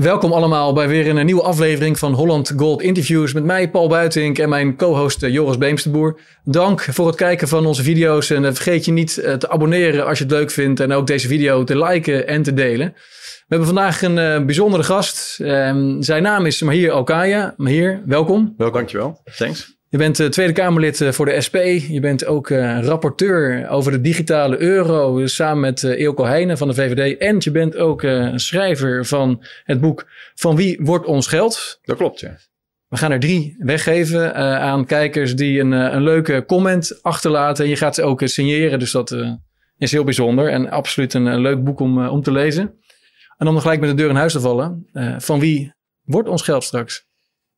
Welkom allemaal bij weer een nieuwe aflevering van Holland Gold Interviews met mij, Paul Buitink en mijn co-host eh, Joris Beemsterboer. Dank voor het kijken van onze video's en eh, vergeet je niet eh, te abonneren als je het leuk vindt en ook deze video te liken en te delen. We hebben vandaag een bijzondere gast. Ehm, zijn naam is Mahir Okaya. Mahir, welkom. Welkom. Dankjewel. Thanks. Je bent uh, Tweede Kamerlid uh, voor de SP. Je bent ook uh, rapporteur over de digitale euro samen met Eelco Heijnen van de VVD. En je bent ook schrijver van het boek Van wie wordt ons geld? Dat klopt, ja. We gaan er drie weggeven aan kijkers die een, een leuke comment achterlaten. En je gaat ze ook signeren, dus dat is heel bijzonder. En absoluut een, een leuk boek om, om te lezen. En om dan gelijk met de deur in huis te vallen. van wie wordt ons geld straks?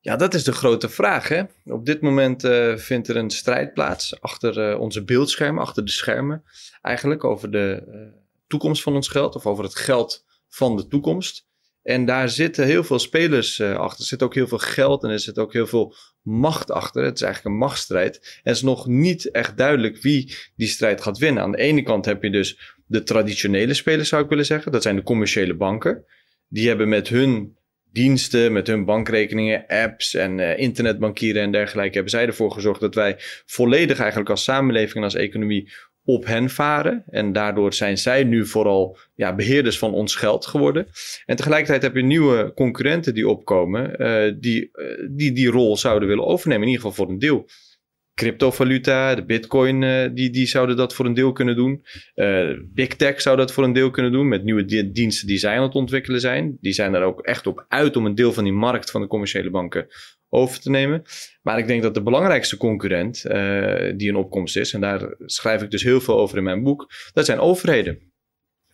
Ja, dat is de grote vraag. Hè? Op dit moment uh, vindt er een strijd plaats achter uh, onze beeldschermen, achter de schermen. Eigenlijk over de uh, toekomst van ons geld of over het geld van de toekomst. En daar zitten heel veel spelers achter. Er zit ook heel veel geld en er zit ook heel veel macht achter. Het is eigenlijk een machtsstrijd. En het is nog niet echt duidelijk wie die strijd gaat winnen. Aan de ene kant heb je dus de traditionele spelers, zou ik willen zeggen. Dat zijn de commerciële banken. Die hebben met hun diensten, met hun bankrekeningen, apps en uh, internetbankieren en dergelijke, hebben zij ervoor gezorgd dat wij volledig eigenlijk als samenleving en als economie op hen varen. En daardoor zijn zij nu vooral ja, beheerders van ons geld geworden. En tegelijkertijd heb je nieuwe concurrenten die opkomen, uh, die, uh, die die rol zouden willen overnemen, in ieder geval voor een deel cryptovaluta, de bitcoin, uh, die, die zouden dat voor een deel kunnen doen. Uh, Big Tech zou dat voor een deel kunnen doen met nieuwe diensten die zij aan het ontwikkelen zijn. Die zijn er ook echt op uit om een deel van die markt van de commerciële banken over te nemen. Maar ik denk dat de belangrijkste concurrent uh, die een opkomst is, en daar schrijf ik dus heel veel over in mijn boek, dat zijn overheden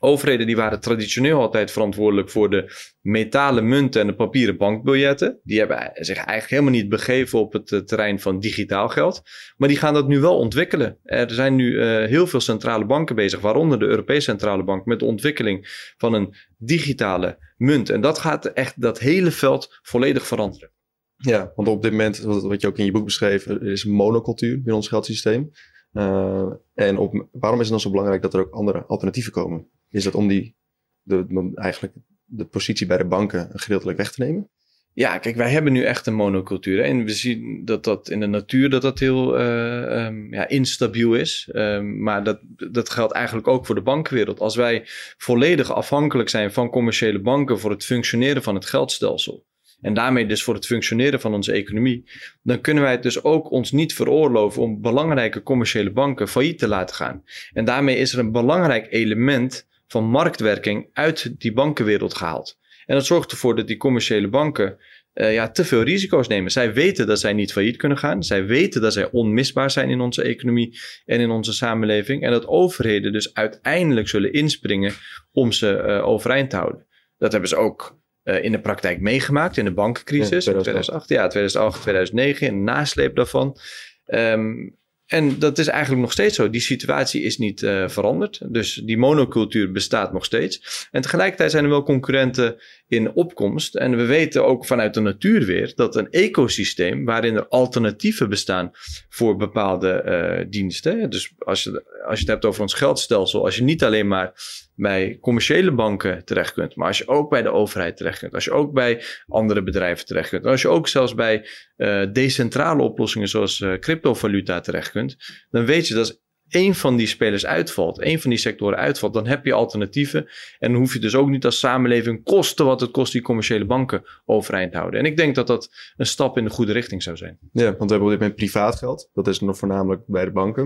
overheden die waren traditioneel altijd verantwoordelijk voor de metalen munten en de papieren bankbiljetten. Die hebben zich eigenlijk helemaal niet begeven op het eh, terrein van digitaal geld. Maar die gaan dat nu wel ontwikkelen. Er zijn nu uh, heel veel centrale banken bezig, waaronder de Europese Centrale Bank, met de ontwikkeling van een digitale munt. En dat gaat echt dat hele veld volledig veranderen. Ja, want op dit moment, wat je ook in je boek beschreef, er is monocultuur in ons geldsysteem. Uh, en op, waarom is het dan zo belangrijk dat er ook andere alternatieven komen? Is dat om die, de, eigenlijk de positie bij de banken gedeeltelijk weg te nemen? Ja, kijk, wij hebben nu echt een monocultuur. En we zien dat dat in de natuur dat dat heel uh, um, ja, instabiel is. Um, maar dat, dat geldt eigenlijk ook voor de bankenwereld. Als wij volledig afhankelijk zijn van commerciële banken voor het functioneren van het geldstelsel. En daarmee dus voor het functioneren van onze economie. Dan kunnen wij het dus ook ons niet veroorloven om belangrijke commerciële banken failliet te laten gaan. En daarmee is er een belangrijk element van marktwerking uit die bankenwereld gehaald. En dat zorgt ervoor dat die commerciële banken uh, ja, te veel risico's nemen. Zij weten dat zij niet failliet kunnen gaan. Zij weten dat zij onmisbaar zijn in onze economie en in onze samenleving. En dat overheden dus uiteindelijk zullen inspringen om ze uh, overeind te houden. Dat hebben ze ook in de praktijk meegemaakt in de bankencrisis. Ja, 2008, ja, 2008, 2009, in de nasleep daarvan. Um, en dat is eigenlijk nog steeds zo. Die situatie is niet uh, veranderd. Dus die monocultuur bestaat nog steeds. En tegelijkertijd zijn er wel concurrenten in opkomst. En we weten ook vanuit de natuur weer dat een ecosysteem waarin er alternatieven bestaan voor bepaalde uh, diensten. Dus als je, als je het hebt over ons geldstelsel, als je niet alleen maar bij commerciële banken terecht kunt, maar als je ook bij de overheid terecht kunt, als je ook bij andere bedrijven terecht kunt, als je ook zelfs bij uh, decentrale oplossingen zoals uh, cryptovaluta terecht kunt, dan weet je dat is één van die spelers uitvalt, één van die sectoren uitvalt, dan heb je alternatieven. En dan hoef je dus ook niet als samenleving kosten wat het kost die commerciële banken overeind houden. En ik denk dat dat een stap in de goede richting zou zijn. Ja, want we hebben op dit moment privaat geld. Dat is nog voornamelijk bij de banken.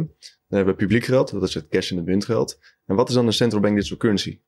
Dan hebben we publiek geld, dat is het cash- en het muntgeld. En wat is dan de central bank digital currency?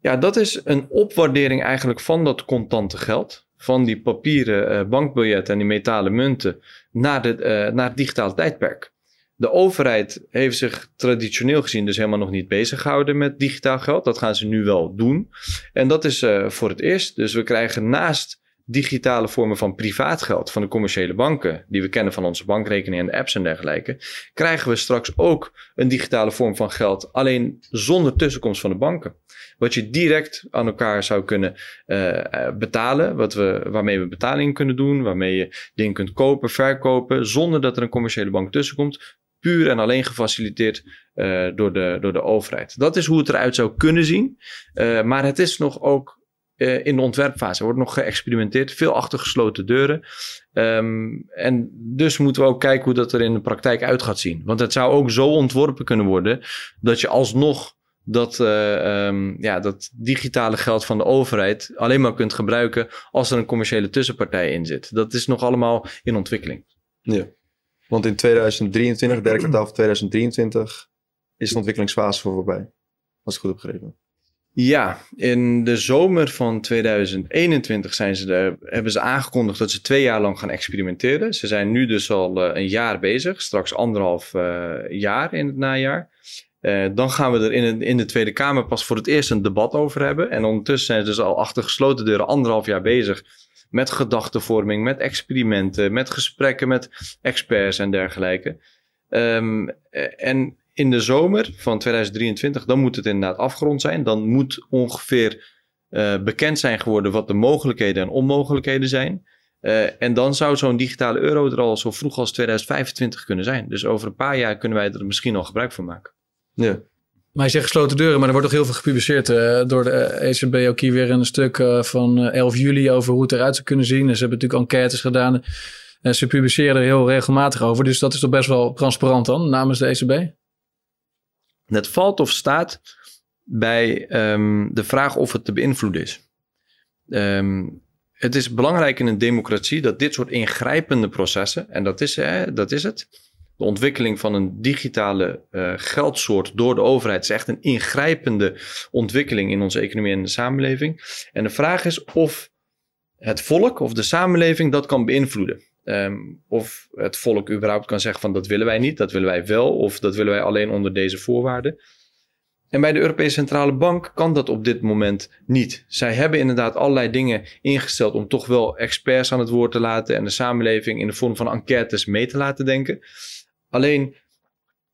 Ja, dat is een opwaardering eigenlijk van dat contante geld. Van die papieren uh, bankbiljetten en die metalen munten naar, de, uh, naar het digitale tijdperk. De overheid heeft zich traditioneel gezien dus helemaal nog niet bezig gehouden met digitaal geld. Dat gaan ze nu wel doen. En dat is uh, voor het eerst. Dus we krijgen naast digitale vormen van privaat geld van de commerciële banken, die we kennen van onze bankrekeningen en apps en dergelijke, krijgen we straks ook een digitale vorm van geld, alleen zonder tussenkomst van de banken. Wat je direct aan elkaar zou kunnen uh, betalen, wat we, waarmee we betalingen kunnen doen, waarmee je dingen kunt kopen, verkopen, zonder dat er een commerciële bank tussenkomt, puur en alleen gefaciliteerd uh, door, de, door de overheid. Dat is hoe het eruit zou kunnen zien. Uh, maar het is nog ook uh, in de ontwerpfase. Er wordt nog geëxperimenteerd, veel achter gesloten deuren. Um, en dus moeten we ook kijken hoe dat er in de praktijk uit gaat zien. Want het zou ook zo ontworpen kunnen worden dat je alsnog dat, um, ja, dat digitale geld van de overheid alleen maar kunt gebruiken als er een commerciële tussenpartij in zit. Dat is nog allemaal in ontwikkeling. Ja, want in 2023, derde kwartaal van 2023, is de ontwikkelingsfase voor voorbij. Als ik goed heb begrepen. Ja, in de zomer van 2021 zijn ze hebben ze aangekondigd dat ze twee jaar lang gaan experimenteren. Ze zijn nu dus al uh, een jaar bezig, straks anderhalf uh, jaar in het najaar. Uh, dan gaan we er in, in de Tweede Kamer pas voor het eerst een debat over hebben. En ondertussen zijn ze dus al achter gesloten deuren anderhalf jaar bezig met gedachtenvorming, met experimenten, met gesprekken met experts en dergelijke. Um, en in de zomer van 2023, dan moet het inderdaad afgerond zijn. Dan moet ongeveer uh, bekend zijn geworden wat de mogelijkheden en onmogelijkheden zijn. Uh, en dan zou zo'n digitale euro er al zo vroeg als 2025 kunnen zijn. Dus over een paar jaar kunnen wij er misschien al gebruik van maken. Ja. Maar je zegt gesloten deuren, maar er wordt toch heel veel gepubliceerd uh, door de ECB ook hier weer een stuk uh, van 11 juli over hoe het eruit zou kunnen zien. En ze hebben natuurlijk enquêtes gedaan en ze publiceren er heel regelmatig over. Dus dat is toch best wel transparant dan namens de ECB? Het valt of staat bij um, de vraag of het te beïnvloeden is. Um, het is belangrijk in een democratie dat dit soort ingrijpende processen, en dat is, hè, dat is het, de ontwikkeling van een digitale uh, geldsoort door de overheid is echt een ingrijpende ontwikkeling in onze economie en de samenleving. En de vraag is of het volk of de samenleving dat kan beïnvloeden. Um, of het volk überhaupt kan zeggen van dat willen wij niet, dat willen wij wel, of dat willen wij alleen onder deze voorwaarden. En bij de Europese Centrale Bank kan dat op dit moment niet. Zij hebben inderdaad allerlei dingen ingesteld om toch wel experts aan het woord te laten en de samenleving in de vorm van enquêtes mee te laten denken. Alleen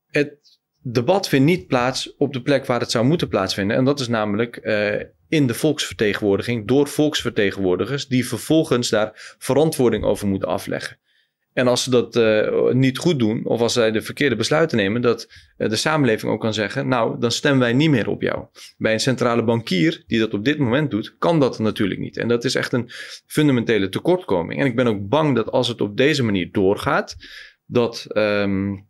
het debat vindt niet plaats op de plek waar het zou moeten plaatsvinden. En dat is namelijk uh, in de volksvertegenwoordiging door volksvertegenwoordigers die vervolgens daar verantwoording over moeten afleggen. En als ze dat uh, niet goed doen, of als zij de verkeerde besluiten nemen, dat uh, de samenleving ook kan zeggen: Nou, dan stemmen wij niet meer op jou. Bij een centrale bankier die dat op dit moment doet, kan dat natuurlijk niet. En dat is echt een fundamentele tekortkoming. En ik ben ook bang dat als het op deze manier doorgaat, dat, um,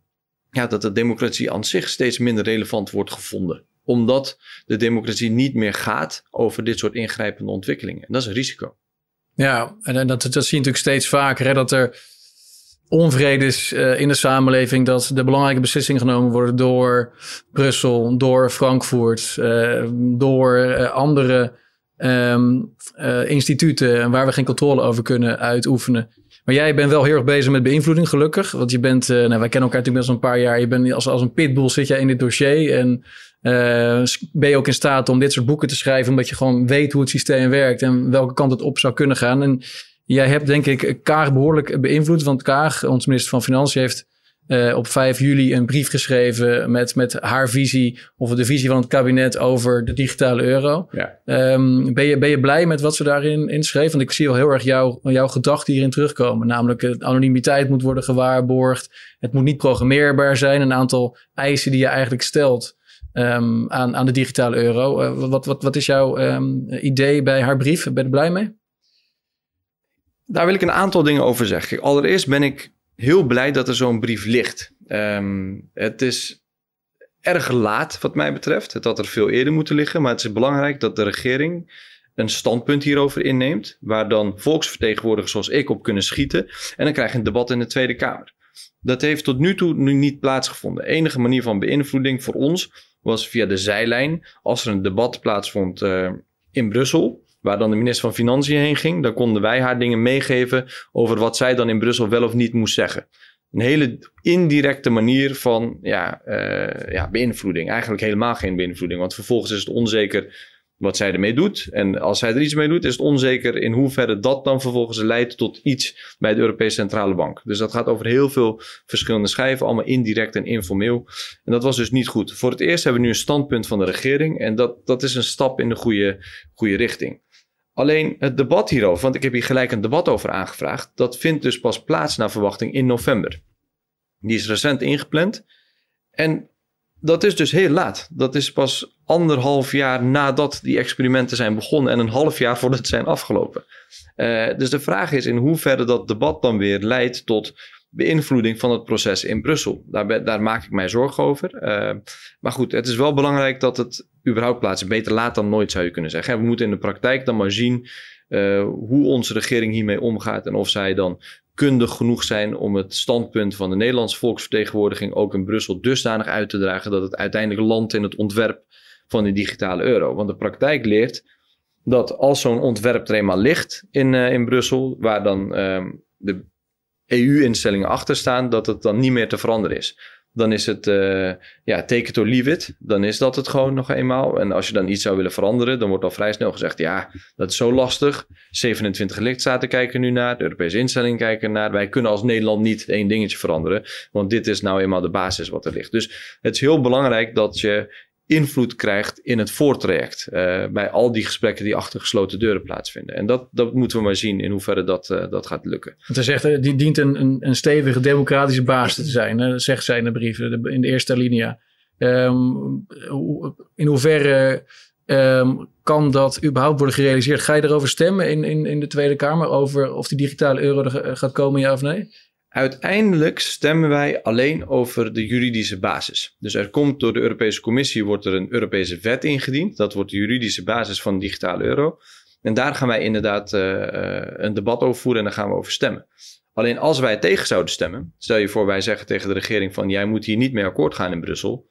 ja, dat de democratie aan zich steeds minder relevant wordt gevonden omdat de democratie niet meer gaat over dit soort ingrijpende ontwikkelingen. En dat is een risico. Ja, en dat, dat zie je natuurlijk steeds vaker. Hè, dat er onvrede is uh, in de samenleving. Dat de belangrijke beslissingen genomen worden door Brussel, door Frankfurt, uh, door uh, andere um, instituten waar we geen controle over kunnen uitoefenen. Maar jij bent wel heel erg bezig met beïnvloeding, gelukkig. Want je bent, nou, wij kennen elkaar natuurlijk best een paar jaar. Je bent als, als een pitbull zit jij in dit dossier. En uh, ben je ook in staat om dit soort boeken te schrijven, omdat je gewoon weet hoe het systeem werkt en welke kant het op zou kunnen gaan. En jij hebt denk ik Kaag behoorlijk beïnvloed, want Kaag, ons minister van Financiën, heeft uh, op 5 juli een brief geschreven met, met haar visie of de visie van het kabinet over de digitale euro. Ja. Um, ben, je, ben je blij met wat ze daarin in schreef? Want ik zie al heel erg jouw jouw gedachten hierin terugkomen. Namelijk, de anonimiteit moet worden gewaarborgd. Het moet niet programmeerbaar zijn. Een aantal eisen die je eigenlijk stelt um, aan, aan de digitale euro. Uh, wat, wat, wat is jouw um, idee bij haar brief? Ben je er blij mee? Daar wil ik een aantal dingen over zeggen. Allereerst ben ik heel blij dat er zo'n brief ligt. Um, het is erg laat wat mij betreft. Het had er veel eerder moeten liggen. Maar het is belangrijk dat de regering een standpunt hierover inneemt. Waar dan volksvertegenwoordigers zoals ik op kunnen schieten. En dan krijg je een debat in de Tweede Kamer. Dat heeft tot nu toe nu niet plaatsgevonden. De enige manier van beïnvloeding voor ons was via de zijlijn. Als er een debat plaatsvond uh, in Brussel, waar dan de minister van Financiën heen ging, dan konden wij haar dingen meegeven over wat zij dan in Brussel wel of niet moest zeggen. Een hele indirecte manier van ja, uh, ja, beïnvloeding. Eigenlijk helemaal geen beïnvloeding, want vervolgens is het onzeker wat zij ermee doet. En als zij er iets mee doet, is het onzeker in hoeverre dat dan vervolgens leidt tot iets bij de Europese Centrale Bank. Dus dat gaat over heel veel verschillende schijven, allemaal indirect en informeel. En dat was dus niet goed. Voor het eerst hebben we nu een standpunt van de regering en dat, dat is een stap in de goede, goede richting. Alleen het debat hierover, want ik heb hier gelijk een debat over aangevraagd, dat vindt dus pas plaats naar verwachting in november. Die is recent ingepland. En dat is dus heel laat. Dat is pas anderhalf jaar nadat die experimenten zijn begonnen en een half jaar voordat ze zijn afgelopen. Uh, dus de vraag is in hoeverre dat debat dan weer leidt tot beïnvloeding van het proces in Brussel. Daar, daar maak ik mij zorgen over. Uh, maar goed, het is wel belangrijk dat het überhaupt plaatsvindt. Beter laat dan nooit zou je kunnen zeggen. we moeten in de praktijk dan maar zien uh, hoe onze regering hiermee omgaat en of zij dan kundig genoeg zijn om het standpunt van de Nederlandse volksvertegenwoordiging ook in Brussel dusdanig uit te dragen dat het uiteindelijk landt in het ontwerp van de digitale euro. Want de praktijk leert dat als zo'n ontwerp er eenmaal ligt in, uh, in Brussel, waar dan uh, de EU-instellingen achter staan, dat het dan niet meer te veranderen is. Dan is het, uh, ja, take it or leave it. Dan is dat het gewoon nog eenmaal. En als je dan iets zou willen veranderen, dan wordt al vrij snel gezegd: ja, dat is zo lastig. 27 lidstaten kijken nu naar, de Europese instellingen kijken naar. Wij kunnen als Nederland niet één dingetje veranderen, want dit is nou eenmaal de basis wat er ligt. Dus het is heel belangrijk dat je invloed krijgt in het voortraject. Uh, bij al die gesprekken die achter gesloten deuren plaatsvinden. En dat, dat moeten we maar zien in hoeverre dat, uh, dat gaat lukken. Hij zegt, uh, die dient een, een, een, stevige democratische basis te zijn. Dat zegt zij in de brief, in de eerste linia. Um, in hoeverre um, kan dat überhaupt worden gerealiseerd? Ga je erover stemmen in, in, in de Tweede Kamer? Over of die digitale euro er gaat komen, ja of nee? Uiteindelijk stemmen wij alleen over de juridische basis. Dus er komt door de Europese Commissie wordt er een Europese wet ingediend. Dat wordt de juridische basis van digitale euro. En daar gaan wij inderdaad uh, een debat over voeren en daar gaan we over stemmen. Alleen als wij tegen zouden stemmen, stel je voor wij zeggen tegen de regering van jij moet hier niet mee akkoord gaan in Brussel,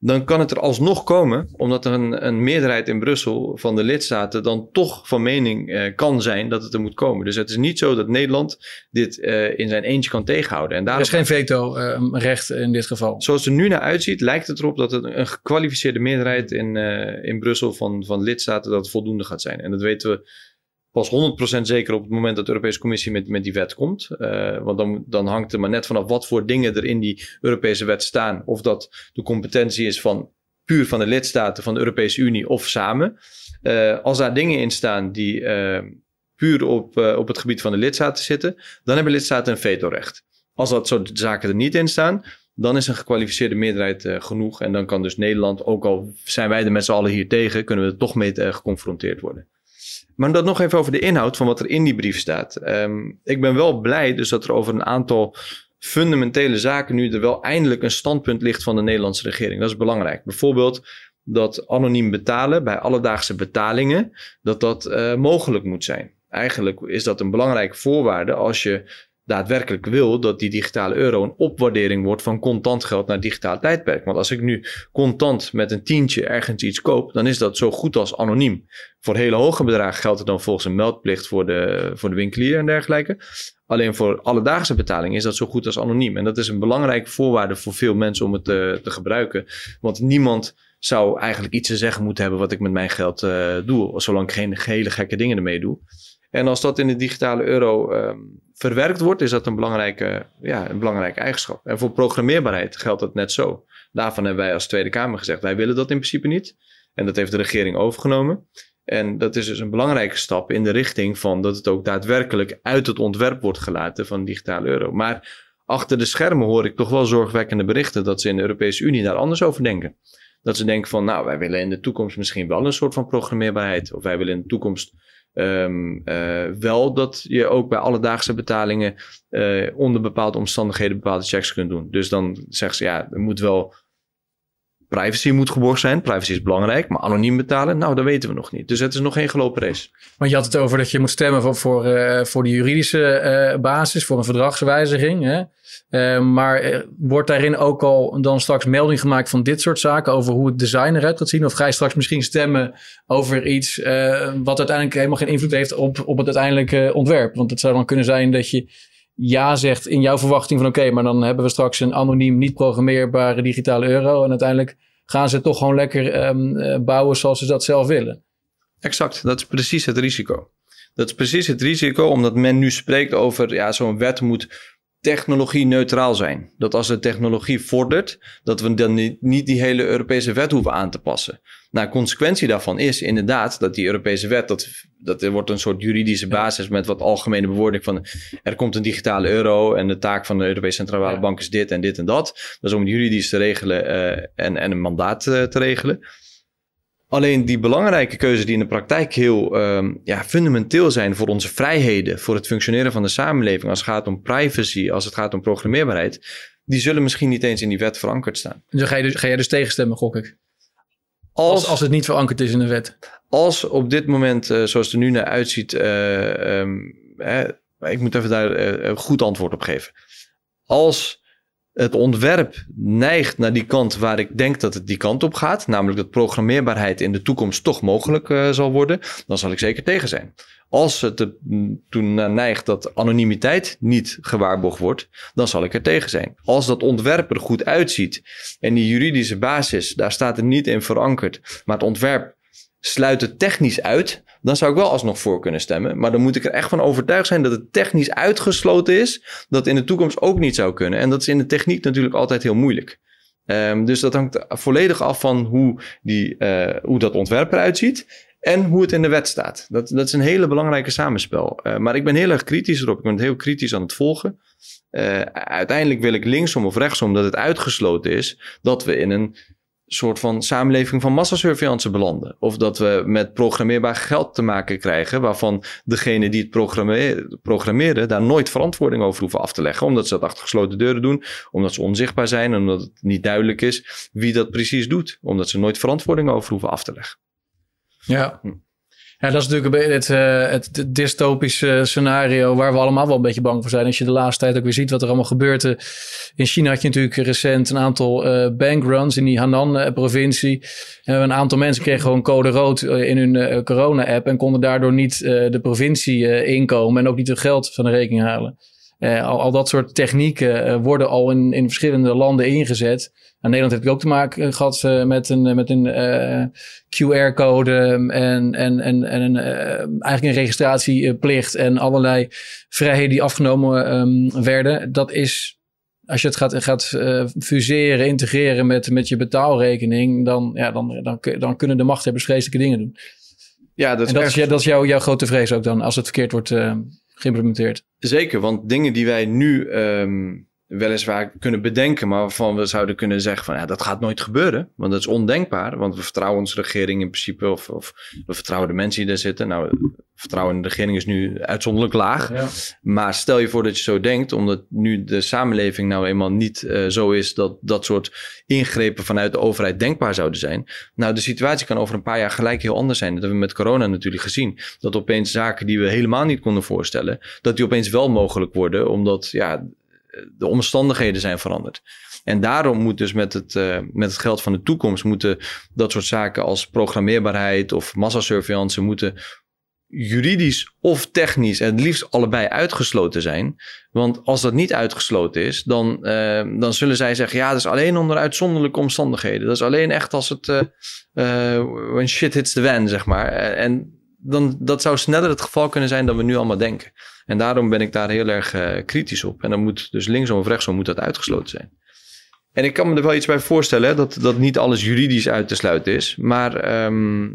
dan kan het er alsnog komen, omdat er een, een meerderheid in Brussel van de lidstaten dan toch van mening uh, kan zijn dat het er moet komen. Dus het is niet zo dat Nederland dit uh, in zijn eentje kan tegenhouden. En daarom, er is geen veto-recht uh, in dit geval. Zoals het er nu naar uitziet, lijkt het erop dat het een gekwalificeerde meerderheid in, in Brussel van, van lidstaten dat voldoende gaat zijn. En dat weten we pas 100% zeker op het moment dat de Europese Commissie met, met die wet komt. Uh, want dan, dan hangt er maar net vanaf wat voor dingen er in die Europese wet staan. Of dat de competentie is van puur van de lidstaten van de Europese Unie of samen. Uh, als daar dingen in staan die uh, puur op, op het gebied van de lidstaten zitten, dan hebben lidstaten een vetorecht. Als dat soort zaken er niet in staan, dan is een gekwalificeerde meerderheid genoeg. En dan kan dus Nederland, ook al zijn wij er met z'n allen hier tegen, kunnen we er toch mee geconfronteerd worden. Maar dat nog even over de inhoud van wat er in die brief staat. Um, ik ben wel blij dus dat er over een aantal fundamentele zaken nu er wel eindelijk een standpunt ligt van de Nederlandse regering. Dat is belangrijk. Bijvoorbeeld dat anoniem betalen bij alledaagse betalingen, dat dat uh, mogelijk moet zijn. Eigenlijk is dat een belangrijke voorwaarde als je daadwerkelijk wil dat die digitale euro een opwaardering wordt van contant geld naar digitaal tijdperk. Want als ik nu contant met een tientje ergens iets koop, dan is dat zo goed als anoniem. Voor hele hoge bedragen geldt er dan volgens een meldplicht voor de, voor de winkelier en dergelijke. Alleen voor alledaagse betaling is dat zo goed als anoniem. En dat is een belangrijke voorwaarde voor veel mensen om het te, te gebruiken. Want niemand zou eigenlijk iets te zeggen moeten hebben wat ik met mijn geld uh, doe, zolang ik geen hele gekke dingen ermee doe. En als dat in de digitale euro um, verwerkt wordt, is dat een belangrijke, ja, een belangrijke eigenschap. En voor programmeerbaarheid geldt dat net zo. Daarvan hebben wij als Tweede Kamer gezegd, wij willen dat in principe niet. En dat heeft de regering overgenomen. En dat is dus een belangrijke stap in de richting van dat het ook daadwerkelijk uit het ontwerp wordt gelaten van digitale euro. Maar achter de schermen hoor ik toch wel zorgwekkende berichten dat ze in de Europese Unie daar anders over denken. Dat ze denken van, nou, wij willen in de toekomst misschien wel een soort van programmeerbaarheid. Of wij willen in de toekomst Um, uh, wel dat je ook bij alledaagse betalingen uh, onder bepaalde omstandigheden bepaalde checks kunt doen. Dus dan zeggen ze ja, er moet wel privacy moet geborgd zijn. Privacy is belangrijk, maar anoniem betalen, nou, dat weten we nog niet. Dus het is nog geen gelopen race. Maar je had het over dat je moet stemmen voor, voor, uh, voor de juridische uh, basis, voor een verdragswijziging. Hè? Uh, maar wordt daarin ook al dan straks melding gemaakt van dit soort zaken over hoe het design eruit gaat zien? Of ga je straks misschien stemmen over iets wat uiteindelijk helemaal geen invloed heeft op, op het uiteindelijke ontwerp? Want het zou dan kunnen zijn dat je ja zegt in jouw verwachting van oké, maar dan hebben we straks een anoniem, niet programmeerbare digitale euro. En uiteindelijk gaan ze toch gewoon lekker um, bouwen zoals ze dat zelf willen. Exact, dat is precies het risico. Dat is precies het risico omdat men nu spreekt over ja, zo'n wet moet technologie neutraal zijn. Dat als de technologie vordert, dat we dan niet die hele Europese wet hoeven aan te passen. Nou, consequentie daarvan is inderdaad dat die Europese wet, dat, dat er wordt een soort juridische basis met wat algemene bewoording van er komt een digitale euro en de taak van de Europese Centrale Ja. Bank is dit en dit en dat. Dat is om juridisch te regelen eh, en, en een mandaat eh, te regelen. Alleen die belangrijke keuzes die in de praktijk heel ehm, ja, fundamenteel zijn voor onze vrijheden, voor het functioneren van de samenleving, als het gaat om privacy, als het gaat om programmeerbaarheid, die zullen misschien niet eens in die wet verankerd staan. Dan ga, je dus, ga jij dus tegenstemmen, gok ik. Als, Als, als het niet verankerd is in de wet. als op dit moment, eh, zoals het er nu naar uitziet, eh, ehm, hè, ik moet even daar eh, een goed antwoord op geven. Als het ontwerp neigt naar die kant waar ik denk dat het die kant op gaat, namelijk dat programmeerbaarheid in de toekomst toch mogelijk zal worden, dan zal ik zeker tegen zijn. Als het er toen neigt dat anonimiteit niet gewaarborgd wordt, dan zal ik er tegen zijn. Als dat ontwerp er goed uitziet en die juridische basis, daar staat er niet in verankerd, maar het ontwerp sluit het technisch uit, dan zou ik wel alsnog voor kunnen stemmen. Maar dan moet ik er echt van overtuigd zijn dat het technisch uitgesloten is, dat in de toekomst ook niet zou kunnen. En dat is in de techniek natuurlijk altijd heel moeilijk. Ehm, dus dat hangt volledig af van hoe, die, eh, hoe dat ontwerp eruit ziet en hoe het in de wet staat. Dat, dat is een hele belangrijke samenspel. Eh, maar ik ben heel erg kritisch erop. Ik ben heel kritisch aan het volgen. Eh, uiteindelijk wil ik linksom of rechtsom dat het uitgesloten is dat we in een soort van samenleving van massasurveillance belanden. Of dat we met programmeerbaar geld te maken krijgen, waarvan degene die het programme- programmeren daar nooit verantwoording over hoeven af te leggen, omdat ze dat achter gesloten deuren doen, omdat ze onzichtbaar zijn, en omdat het niet duidelijk is wie dat precies doet, omdat ze nooit verantwoording over hoeven af te leggen. Ja. Hm. Ja, dat is natuurlijk het, eh, het dystopische scenario waar we allemaal wel een beetje bang voor zijn. Als je de laatste tijd ook weer ziet wat er allemaal gebeurt. In China had je natuurlijk recent een aantal eh, bankruns in die Hanan-provincie. een aantal mensen kregen gewoon code rood eh, in hun corona-app en konden daardoor niet de provincie inkomen en ook niet hun geld van de rekening halen. Eh, al, al dat soort technieken eh, worden al in, in verschillende landen ingezet. In Nederland heb ik ook te maken gehad eh, met een, met een QR-code en, en, en, en een, eigenlijk een registratieplicht en allerlei vrijheden die afgenomen ehm, werden. Dat is, als je het gaat, gaat fuseren, integreren met, met je betaalrekening, dan, ja, dan, dan, dan kunnen de machthebbers vreselijke dingen doen. Ja, dat en dat is, dat is jouw, jouw grote vrees ook dan, als het verkeerd wordt geïmplementeerd. Zeker, want dingen die wij nu ehm, weliswaar kunnen bedenken, maar waarvan we zouden kunnen zeggen van ja, dat gaat nooit gebeuren, want dat is ondenkbaar, want we vertrouwen onze regering in principe of, of we vertrouwen de mensen die daar zitten. Nou, vertrouwen in de regering is nu uitzonderlijk laag, Ja. maar stel je voor dat je zo denkt, omdat nu de samenleving nou eenmaal niet eh, zo is dat dat soort ingrepen vanuit de overheid denkbaar zouden zijn. Nou, de situatie kan over een paar jaar gelijk heel anders zijn. Dat hebben we met corona natuurlijk gezien. Dat opeens zaken die we helemaal niet konden voorstellen, dat die opeens wel mogelijk worden, omdat ja, de omstandigheden zijn veranderd. En daarom moet dus met het, eh, met het geld van de toekomst moeten dat soort zaken als programmeerbaarheid of massasurveillance moeten juridisch of technisch het liefst allebei uitgesloten zijn. Want als dat niet uitgesloten is, dan, eh, dan zullen zij zeggen: ja, dat is alleen onder uitzonderlijke omstandigheden. Dat is alleen echt als het eh, when shit hits the van, zeg maar. En dan, dat zou sneller het geval kunnen zijn dan we nu allemaal denken. En daarom ben ik daar heel erg eh, kritisch op. En dan moet dus linksom of rechtsom moet dat uitgesloten zijn. En ik kan me er wel iets bij voorstellen dat, dat niet alles juridisch uit te sluiten is. Maar ehm,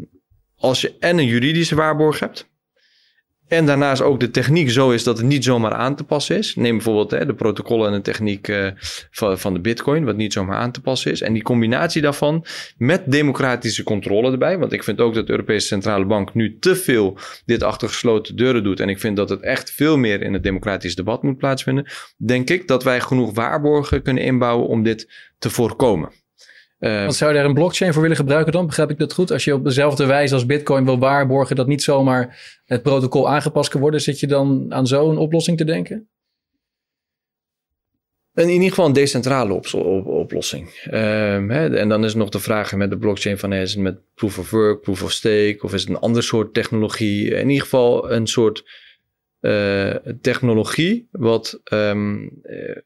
als je en een juridische waarborg hebt. En daarnaast ook de techniek zo is dat het niet zomaar aan te passen is. Neem bijvoorbeeld hè, de protocollen en de techniek eh, van, van de bitcoin, wat niet zomaar aan te passen is. En die combinatie daarvan met democratische controle erbij. Want ik vind ook dat de Europese Centrale Bank nu te veel dit achter gesloten deuren doet. En ik vind dat het echt veel meer in het democratisch debat moet plaatsvinden. Denk ik dat wij genoeg waarborgen kunnen inbouwen om dit te voorkomen. Eh, Wat zou je daar een blockchain voor willen gebruiken dan? Begrijp ik dat goed? Als je op dezelfde wijze als Bitcoin wil waarborgen dat niet zomaar het protocol aangepast kan worden, zit je dan aan zo'n oplossing te denken? In ieder geval een decentrale op- oplossing. Ehm, hè, en dan is nog de vraag met de blockchain van is het met proof of work, proof of stake of is het een ander soort technologie? In ieder geval een soort eh, technologie wat ehm, eh,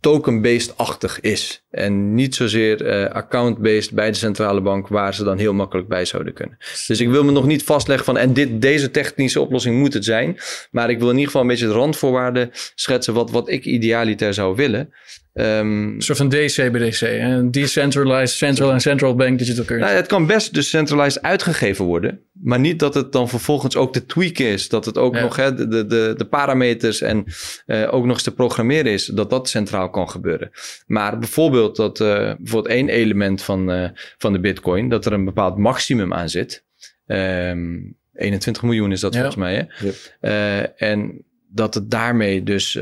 token-based-achtig is. En niet zozeer uh, account-based bij de centrale bank, waar ze dan heel makkelijk bij zouden kunnen. Dus ik wil me nog niet vastleggen van, en dit, deze technische oplossing moet het zijn. Maar ik wil in ieder geval een beetje de randvoorwaarden schetsen wat, wat ik idealiter zou willen. Um, een soort van DCBDC, een Decentralized Central and Central Bank Digital Currency. Nou, het kan best dus centralized uitgegeven worden, maar niet dat het dan vervolgens ook te tweaken is. Dat het ook nog hè, de, de, de parameters en uh, ook nog eens te programmeren is, dat dat centraal kan gebeuren. Maar bijvoorbeeld dat uh, bijvoorbeeld één element van, uh, van de Bitcoin, dat er een bepaald maximum aan zit. Um, 21 miljoen is dat ja. volgens mij. Hè? Ja. en dat het daarmee dus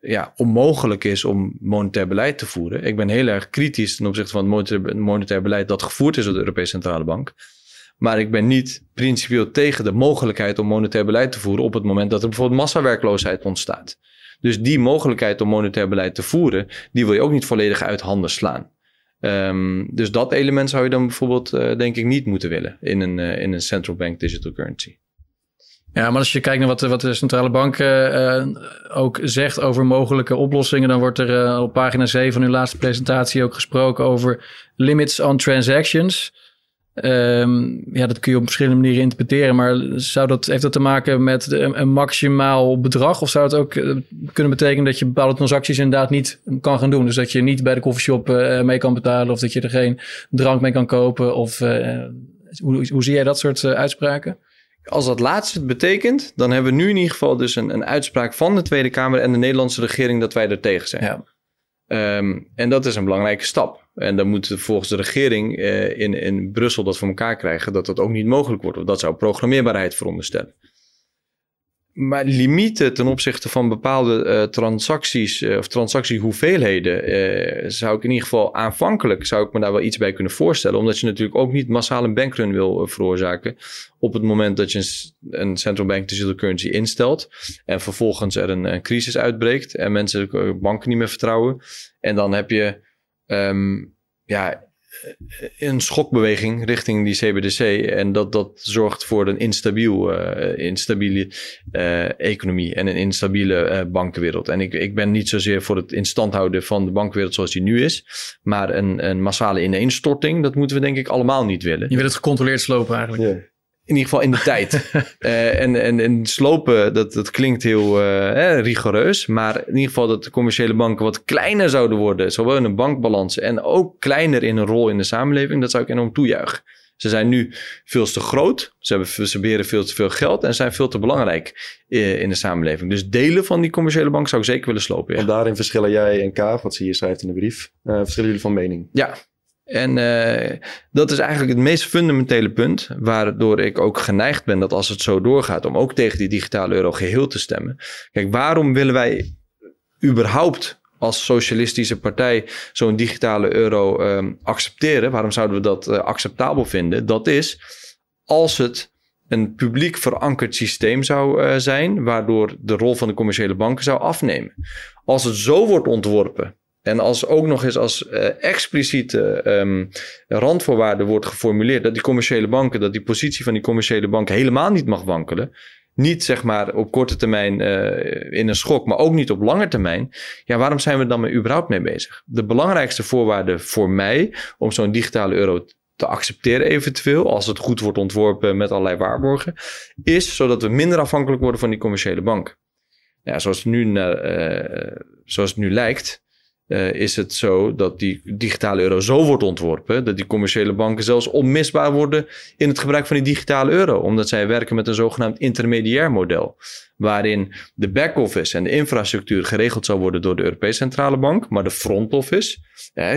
ja, onmogelijk is om monetair beleid te voeren. Ik ben heel erg kritisch ten opzichte van het monetair, beleid dat gevoerd is door de Europese Centrale Bank. Maar ik ben niet principieel tegen de mogelijkheid om monetair beleid te voeren op het moment dat er bijvoorbeeld massawerkloosheid ontstaat. Dus die mogelijkheid om monetair beleid te voeren, die wil je ook niet volledig uit handen slaan. Um, dus dat element zou je dan bijvoorbeeld, uh, denk ik, niet moeten willen in een, uh, in een central bank digital currency. Ja, maar als je kijkt naar wat, wat de centrale bank uh, ook zegt over mogelijke oplossingen, dan wordt er op pagina 7 van uw laatste presentatie ook gesproken over limits on transactions. Um, ja, dat kun je op verschillende manieren interpreteren, maar zou dat, heeft dat te maken met een, een maximaal bedrag? Of zou het ook kunnen betekenen dat je bepaalde transacties inderdaad niet kan gaan doen? Dus dat je niet bij de koffieshop mee kan betalen of dat je er geen drank mee kan kopen? Of hoe, hoe zie jij dat soort uitspraken? Als dat laatste het betekent, dan hebben we nu in ieder geval dus een, een uitspraak van de Tweede Kamer en de Nederlandse regering dat wij er tegen zijn. Ja. Um, en dat is een belangrijke stap. En dan moet volgens de regering uh, in, in Brussel dat voor elkaar krijgen dat dat ook niet mogelijk wordt. Want dat zou programmeerbaarheid veronderstellen. Maar limieten ten opzichte van bepaalde uh, transacties uh, of transactiehoeveelheden zou ik in ieder geval aanvankelijk zou ik me daar wel iets bij kunnen voorstellen. Omdat je natuurlijk ook niet massaal een bankrun wil veroorzaken op het moment dat je een, een central bank digital currency instelt en vervolgens er een, een crisis uitbreekt en mensen banken niet meer vertrouwen. En dan heb je um, ja, een schokbeweging richting die CBDC. En dat, dat zorgt voor een instabiel, uh, instabiele uh, economie en een instabiele uh, bankenwereld. En ik, ik ben niet zozeer voor het instand houden van de bankenwereld zoals die nu is. Maar een, een massale ineenstorting, dat moeten we denk ik allemaal niet willen. Je wil het gecontroleerd slopen eigenlijk. In ieder geval in de tijd. Uh, en, en, en slopen, dat, dat klinkt heel uh, rigoureus. Maar in ieder geval dat de commerciële banken wat kleiner zouden worden. Zowel in een bankbalans en ook kleiner in een rol in de samenleving. Dat zou ik enorm toejuichen. Ze zijn nu veel te groot. Ze, hebben, ze beheren veel te veel geld en zijn veel te belangrijk in de samenleving. Dus delen van die commerciële bank zou ik zeker willen slopen. Ja. En daarin verschillen jij en Kaaf, wat ze hier schrijft in de brief, uh, verschillen jullie van mening? Ja, en uh, dat is eigenlijk het meest fundamentele punt, waardoor ik ook geneigd ben dat als het zo doorgaat, om ook tegen die digitale euro geheel te stemmen. Kijk, waarom willen wij überhaupt als socialistische partij zo'n digitale euro um, accepteren? Waarom zouden we dat uh, acceptabel vinden? Dat is als het een publiek verankerd systeem zou uh, zijn, waardoor de rol van de commerciële banken zou afnemen. Als het zo wordt ontworpen en als ook nog eens als uh, expliciete um, randvoorwaarde wordt geformuleerd dat die commerciële banken, dat die positie van die commerciële banken helemaal niet mag wankelen. Niet zeg maar op korte termijn uh, in een schok, maar ook niet op lange termijn. Ja, waarom zijn we dan überhaupt mee bezig? De belangrijkste voorwaarde voor mij om zo'n digitale euro te accepteren eventueel, als het goed wordt ontworpen met allerlei waarborgen, is zodat we minder afhankelijk worden van die commerciële banken. Ja, zoals nu, uh, zoals het nu lijkt, uh, is het zo dat die digitale euro zo wordt ontworpen dat die commerciële banken zelfs onmisbaar worden in het gebruik van die digitale euro, omdat zij werken met een zogenaamd intermediair model, waarin de back-office en de infrastructuur geregeld zal worden door de Europese Centrale Bank, maar de front-office,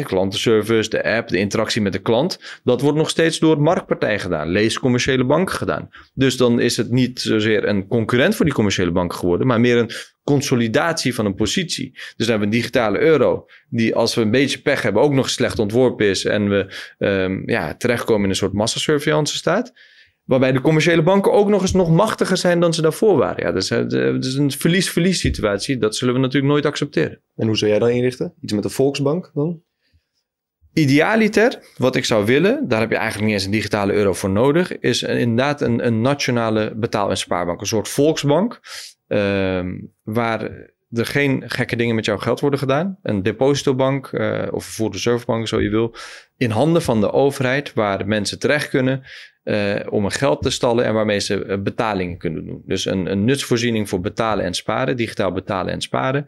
klantenservice, de app, de interactie met de klant, dat wordt nog steeds door marktpartijen gedaan, lees commerciële banken gedaan. Dus dan is het niet zozeer een concurrent voor die commerciële banken geworden, maar meer een consolidatie van een positie. Dus dan hebben we een digitale euro, die als we een beetje pech hebben ook nog slecht ontworpen is en we um, ja, terechtkomen in een soort massasurveillance staat. Waarbij de commerciële banken ook nog eens nog machtiger zijn dan ze daarvoor waren. Ja, dat is, eh, dat is een verlies-verlies situatie. Dat zullen we natuurlijk nooit accepteren. En hoe zou jij dan inrichten? Iets met de Volksbank dan? Idealiter, wat ik zou willen, daar heb je eigenlijk niet eens een digitale euro voor nodig, is inderdaad een, een nationale betaal- en spaarbank. Een soort volksbank, uh, waar er geen gekke dingen met jouw geld worden gedaan. Een depositobank uh, of een full reserve zo je wil. In handen van de overheid waar de mensen terecht kunnen uh, om een geld te stallen en waarmee ze betalingen kunnen doen. Dus een, een nutsvoorziening voor betalen en sparen, digitaal betalen en sparen.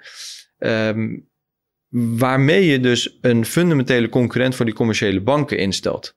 Um, waarmee je dus een fundamentele concurrent voor die commerciële banken instelt.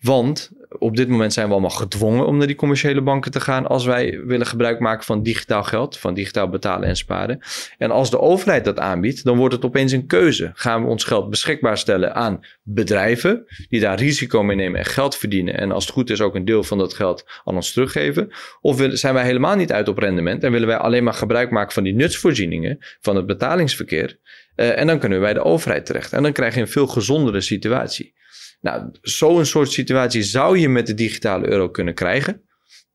Want op dit moment zijn we allemaal gedwongen om naar die commerciële banken te gaan als wij willen gebruik maken van digitaal geld, van digitaal betalen en sparen. En als de overheid dat aanbiedt, dan wordt het opeens een keuze. Gaan we ons geld beschikbaar stellen aan bedrijven die daar risico mee nemen en geld verdienen en als het goed is ook een deel van dat geld aan ons teruggeven? Of zijn wij helemaal niet uit op rendement en willen wij alleen maar gebruik maken van die nutsvoorzieningen van het betalingsverkeer? Uh, en dan kunnen we bij de overheid terecht. En dan krijg je een veel gezondere situatie. Nou, zo'n soort situatie zou je met de digitale euro kunnen krijgen.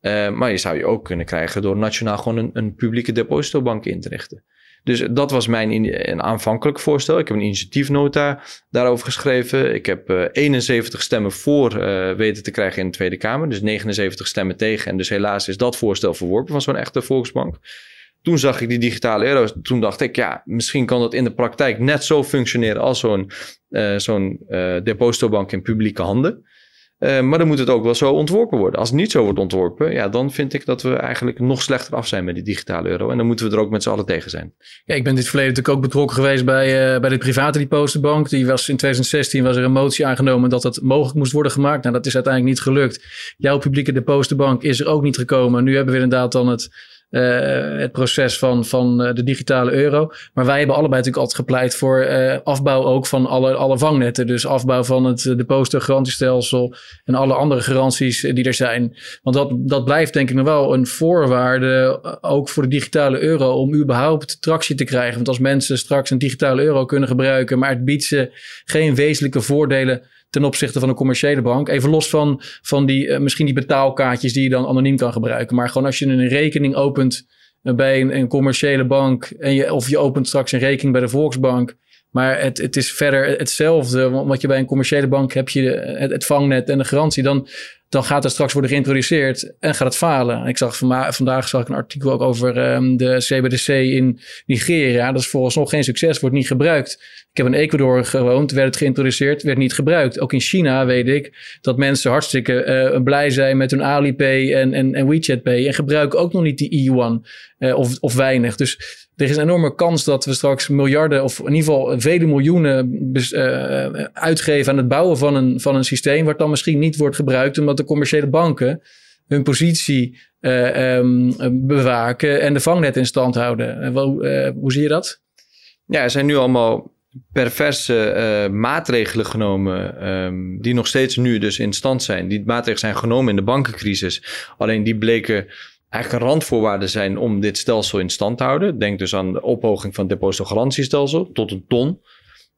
Uh, maar je zou je ook kunnen krijgen door nationaal gewoon een, een publieke depositobank in te richten. Dus dat was mijn in, een aanvankelijk voorstel. Ik heb een initiatiefnota daarover geschreven. Ik heb uh, 71 stemmen voor uh, weten te krijgen in de Tweede Kamer. Dus 79 stemmen tegen. En dus helaas is dat voorstel verworpen van zo'n echte volksbank. Toen zag ik die digitale euro's. Toen dacht ik, ja, misschien kan dat in de praktijk net zo functioneren als zo'n uh, zo'n uh, in publieke handen. Uh, maar dan moet het ook wel zo ontworpen worden. Als het niet zo wordt ontworpen, ja, dan vind ik dat we eigenlijk nog slechter af zijn met die digitale euro. En dan moeten we er ook met z'n allen tegen zijn. Ja, ik ben dit verleden natuurlijk ook betrokken geweest bij, bij de private depositobank. Die was in 2016 was er een motie aangenomen dat dat mogelijk moest worden gemaakt. Nou, dat is uiteindelijk niet gelukt. Jouw publieke depositobank is er ook niet gekomen. Nu hebben we inderdaad dan het het proces van, van uh, de digitale euro. Maar wij hebben allebei natuurlijk altijd gepleit voor uh, afbouw ook van alle, alle vangnetten. Dus afbouw van het depositogarantiestelsel en alle andere garanties die er zijn. Want dat, dat blijft denk ik nog wel een voorwaarde ook voor de digitale euro om überhaupt tractie te krijgen. Want als mensen straks een digitale euro kunnen gebruiken, maar het biedt ze geen wezenlijke voordelen ten opzichte van een commerciële bank. Even los van, van die, uh, misschien die betaalkaartjes die je dan anoniem kan gebruiken. Maar gewoon als je een rekening opent uh, bij een, een, commerciële bank. En je, of je opent straks een rekening bij de Volksbank. Maar het, het is verder hetzelfde. Want je bij een commerciële bank heb je het, vangnet en de garantie. Dan, dan gaat het straks worden geïntroduceerd en gaat het falen. Ik zag vandaag zag ik een artikel ook over um, de CBDC in Nigeria. Dat is volgens nog geen succes, wordt niet gebruikt. Ik heb in Ecuador gewoond, werd het geïntroduceerd, werd niet gebruikt. Ook in China weet ik dat mensen hartstikke uh, blij zijn met hun Alipay en, en, en WeChat Pay. En gebruiken ook nog niet die e-yuan uh, of, of weinig. Dus er is een enorme kans dat we straks miljarden of in ieder geval vele miljoenen uh, uitgeven aan het bouwen van een, van een systeem. Wat dan misschien niet wordt gebruikt omdat de commerciële banken hun positie um, bewaken en de vangnet in stand houden. Hoe zie je dat? Ja, er zijn nu allemaal perverse uh, maatregelen genomen, um, die nog steeds nu dus in stand zijn. Die maatregelen zijn genomen in de bankencrisis. Alleen die bleken eigenlijk een randvoorwaarde zijn om dit stelsel in stand te houden. Denk dus aan de ophoging van het depositogarantiestelsel tot een ton.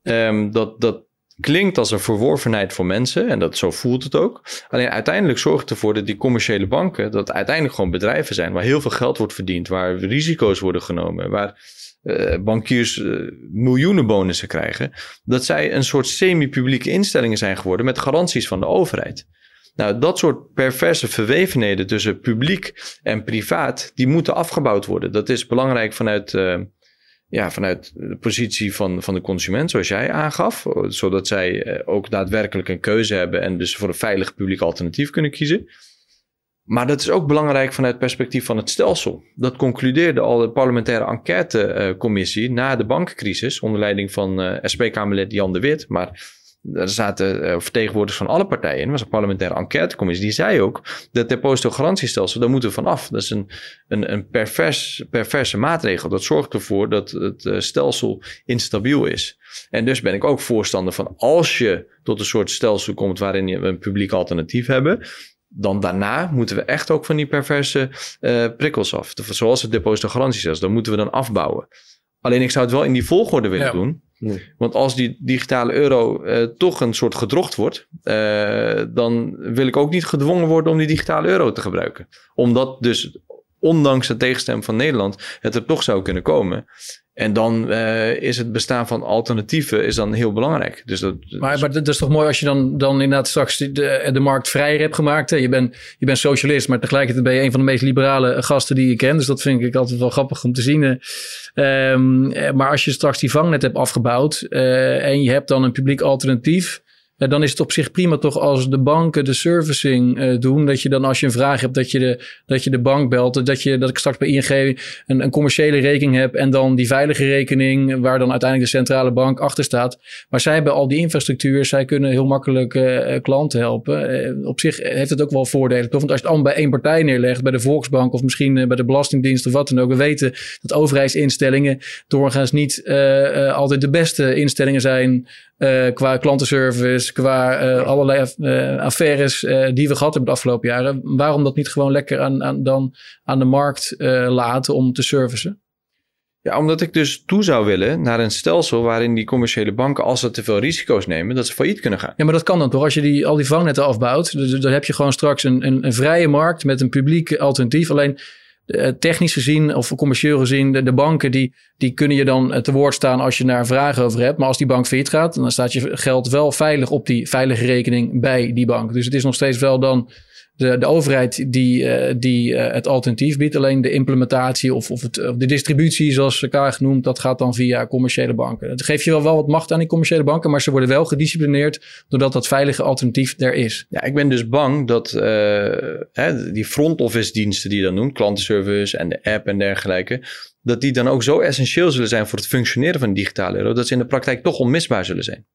Um, dat, dat klinkt als een verworvenheid voor mensen en dat, zo voelt het ook. Alleen uiteindelijk zorgt het ervoor dat die commerciële banken, dat uiteindelijk gewoon bedrijven zijn waar heel veel geld wordt verdiend, waar risico's worden genomen, waar uh, bankiers uh, miljoenen bonussen krijgen, dat zij een soort semi-publieke instellingen zijn geworden met garanties van de overheid. Nou, dat soort perverse verwevenheden tussen publiek en privaat, die moeten afgebouwd worden. Dat is belangrijk vanuit uh, ja, vanuit de positie van, van de consument, zoals jij aangaf. Zodat zij eh, ook daadwerkelijk een keuze hebben en dus voor een veilig publiek alternatief kunnen kiezen. Maar dat is ook belangrijk vanuit het perspectief van het stelsel. Dat concludeerde al de parlementaire enquêtecommissie na de bankencrisis, onder leiding van uh, SP-Kamerlid Jan de Wit. Maar er zaten uh, vertegenwoordigers van alle partijen in. Was een parlementaire enquêtecommissie. Die zei ook dat depositogarantiestelsel, daar moeten we vanaf. Dat is een, een, een pervers, perverse maatregel. Dat zorgt ervoor dat het uh, stelsel instabiel is. En dus ben ik ook voorstander van als je tot een soort stelsel komt waarin je een publiek alternatief hebben, dan daarna moeten we echt ook van die perverse uh, prikkels af. Zoals het depositogarantiestelsel. Dat moeten we dan afbouwen. Alleen ik zou het wel in die volgorde willen ja. doen. Nee. Want als die digitale euro uh, toch een soort gedrocht wordt, uh, dan wil ik ook niet gedwongen worden om die digitale euro te gebruiken. Omdat dus ondanks de tegenstem van Nederland, het er toch zou kunnen komen. En dan uh, is het bestaan van alternatieven is dan heel belangrijk. Dus dat, maar, maar dat is toch mooi als je dan, dan inderdaad straks de, de markt vrijer hebt gemaakt. Hè? Je, bent, je bent socialist, maar tegelijkertijd ben je een van de meest liberale gasten die je kent. Dus dat vind ik altijd wel grappig om te zien. Um, maar als je straks die vangnet hebt afgebouwd en je hebt dan een publiek alternatief dan is het op zich prima toch als de banken de servicing uh, doen. Dat je dan als je een vraag hebt, dat je de, dat je de bank belt. Dat, je, dat ik straks bij ING een, een commerciële rekening heb. En dan die veilige rekening, waar dan uiteindelijk de centrale bank achter staat. Maar zij hebben al die infrastructuur. Zij kunnen heel makkelijk uh, klanten helpen. Op zich heeft het ook wel voordelen. Toch? Want als je het allemaal bij één partij neerlegt, bij de Volksbank of misschien bij de Belastingdienst of wat dan ook. We weten dat overheidsinstellingen doorgaans niet altijd de beste instellingen zijn uh, qua klantenservice, qua uh, allerlei uh, affaires die we gehad hebben de afgelopen jaren. Waarom dat niet gewoon lekker aan, aan, dan aan de markt laten om te servicen? Ja, omdat ik dus toe zou willen naar een stelsel waarin die commerciële banken, als ze te veel risico's nemen, dat ze failliet kunnen gaan. Ja, maar dat kan dan toch? Als je die, al die vangnetten afbouwt, dan, dan heb je gewoon straks een, een, een vrije markt met een publiek alternatief. Alleen technisch gezien of commercieel gezien, de, banken die, die kunnen je dan uh, te woord staan als je daar vragen over hebt. Maar als die bank failliet gaat, dan staat je geld wel veilig op die veilige rekening bij die bank. Dus het is nog steeds wel dan de, de overheid die, uh, die uh, het alternatief biedt. Alleen de implementatie of, of, het, of de distributie, zoals elkaar genoemd, dat gaat dan via commerciële banken. Dat geeft je wel, wel wat macht aan die commerciële banken, maar ze worden wel gedisciplineerd doordat dat veilige alternatief er is. Ja, ik ben dus bang dat uh, hè, die front office diensten die je dan noemt, klantenservice en de app en dergelijke, dat die dan ook zo essentieel zullen zijn voor het functioneren van de digitale euro, dat ze in de praktijk toch onmisbaar zullen zijn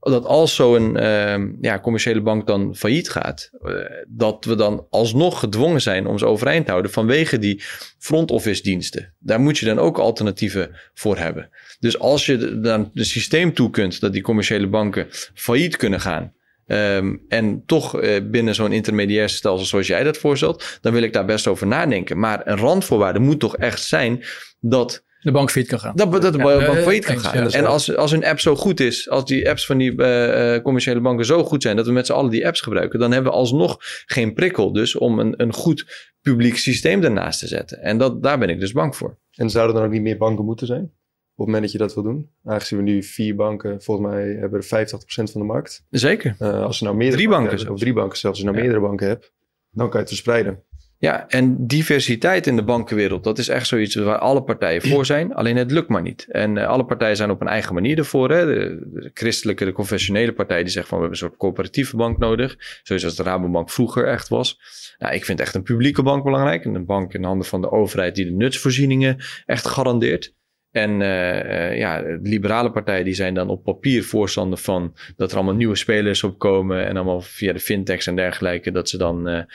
dat als zo'n uh, ja, commerciële bank dan failliet gaat, uh, dat we dan alsnog gedwongen zijn om ze overeind te houden vanwege die front office diensten. Daar moet je dan ook alternatieven voor hebben. Dus als je dan een systeem toe kunt dat die commerciële banken failliet kunnen gaan. Um, en toch uh, binnen zo'n intermediair stelsel zoals jij dat voorstelt, dan wil ik daar best over nadenken. Maar een randvoorwaarde moet toch echt zijn dat de bank failliet kan gaan. Dat, dat de bank failliet kan gaan. en als, als een app zo goed is, als die apps van die uh, commerciële banken zo goed zijn, dat we met z'n allen die apps gebruiken, dan hebben we alsnog geen prikkel dus om een, een goed publiek systeem ernaast te zetten. En dat, daar ben ik dus bang voor. En zouden er dan ook niet meer banken moeten zijn? Op het moment dat je dat wil doen. Aangezien we nu vier banken, volgens mij hebben er 85% van de markt. Zeker. Uh, als je nou meerdere drie banken, banken, of drie banken zelfs, als je nou meerdere banken hebt, dan kan je het verspreiden. Ja, en diversiteit in de bankenwereld, dat is echt zoiets waar alle partijen voor zijn. Alleen het lukt maar niet. En uh, alle partijen zijn op een eigen manier ervoor. Hè. De, christelijke, de confessionele partij die zegt van we hebben een soort coöperatieve bank nodig. Zoals de Rabobank vroeger echt was. Nou, ik vind echt een publieke bank belangrijk. Een bank in handen van de overheid die de nutsvoorzieningen echt garandeert. En uh, ja, de liberale partijen die zijn dan op papier voorstander van dat er allemaal nieuwe spelers opkomen. En allemaal via de fintechs en dergelijke, dat ze dan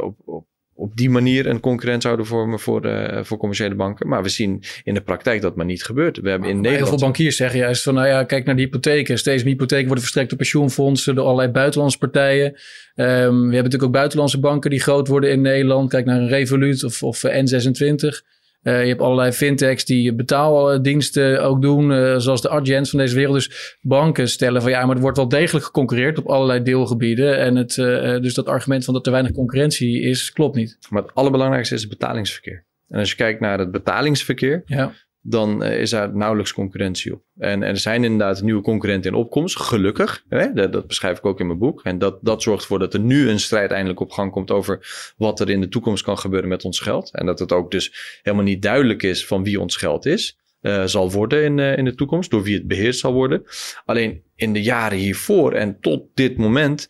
op, op op die manier een concurrent zouden vormen voor, uh, voor commerciële banken. Maar we zien in de praktijk dat maar niet gebeurt. We hebben in maar Nederland... Heel veel bankiers zeggen juist van, nou ja, kijk naar die hypotheken. Steeds meer hypotheken worden verstrekt door pensioenfondsen, door allerlei buitenlandse partijen. Um, we hebben natuurlijk ook buitenlandse banken die groot worden in Nederland. Kijk naar een Revolut of, of N26. Uh, je hebt allerlei fintechs die betaaldiensten ook doen, uh, zoals de Adjens van deze wereld. Dus banken stellen van ja, maar er wordt wel degelijk geconcurreerd op allerlei deelgebieden. En het, uh, dus dat argument van dat er weinig concurrentie is, klopt niet. Maar het allerbelangrijkste is het betalingsverkeer. En als je kijkt naar het betalingsverkeer, ja dan uh, is daar nauwelijks concurrentie op. En, er zijn inderdaad nieuwe concurrenten in opkomst, gelukkig. Hè? Dat, beschrijf ik ook in mijn boek. En dat, dat zorgt ervoor dat er nu een strijd eindelijk op gang komt over wat er in de toekomst kan gebeuren met ons geld. En dat het ook dus helemaal niet duidelijk is van wie ons geld is. Uh, zal worden in, uh, in de toekomst, door wie het beheerd zal worden. Alleen in de jaren hiervoor en tot dit moment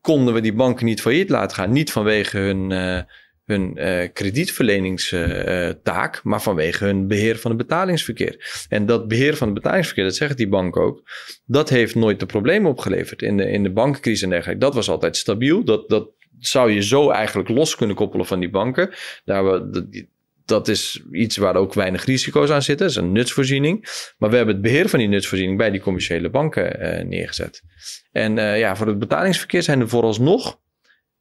konden we die banken niet failliet laten gaan. Niet vanwege hun hun uh, kredietverleningstaak, maar vanwege hun beheer van het betalingsverkeer. En dat beheer van het betalingsverkeer, dat zegt die bank ook, dat heeft nooit de problemen opgeleverd in de, in de bankencrisis en dergelijke. Dat was altijd stabiel. Dat, dat zou je zo eigenlijk los kunnen koppelen van die banken. Daar we, dat, is iets waar ook weinig risico's aan zitten. Dat is een nutsvoorziening. Maar we hebben het beheer van die nutsvoorziening bij die commerciële banken uh, neergezet. En uh, ja, voor het betalingsverkeer zijn er vooralsnog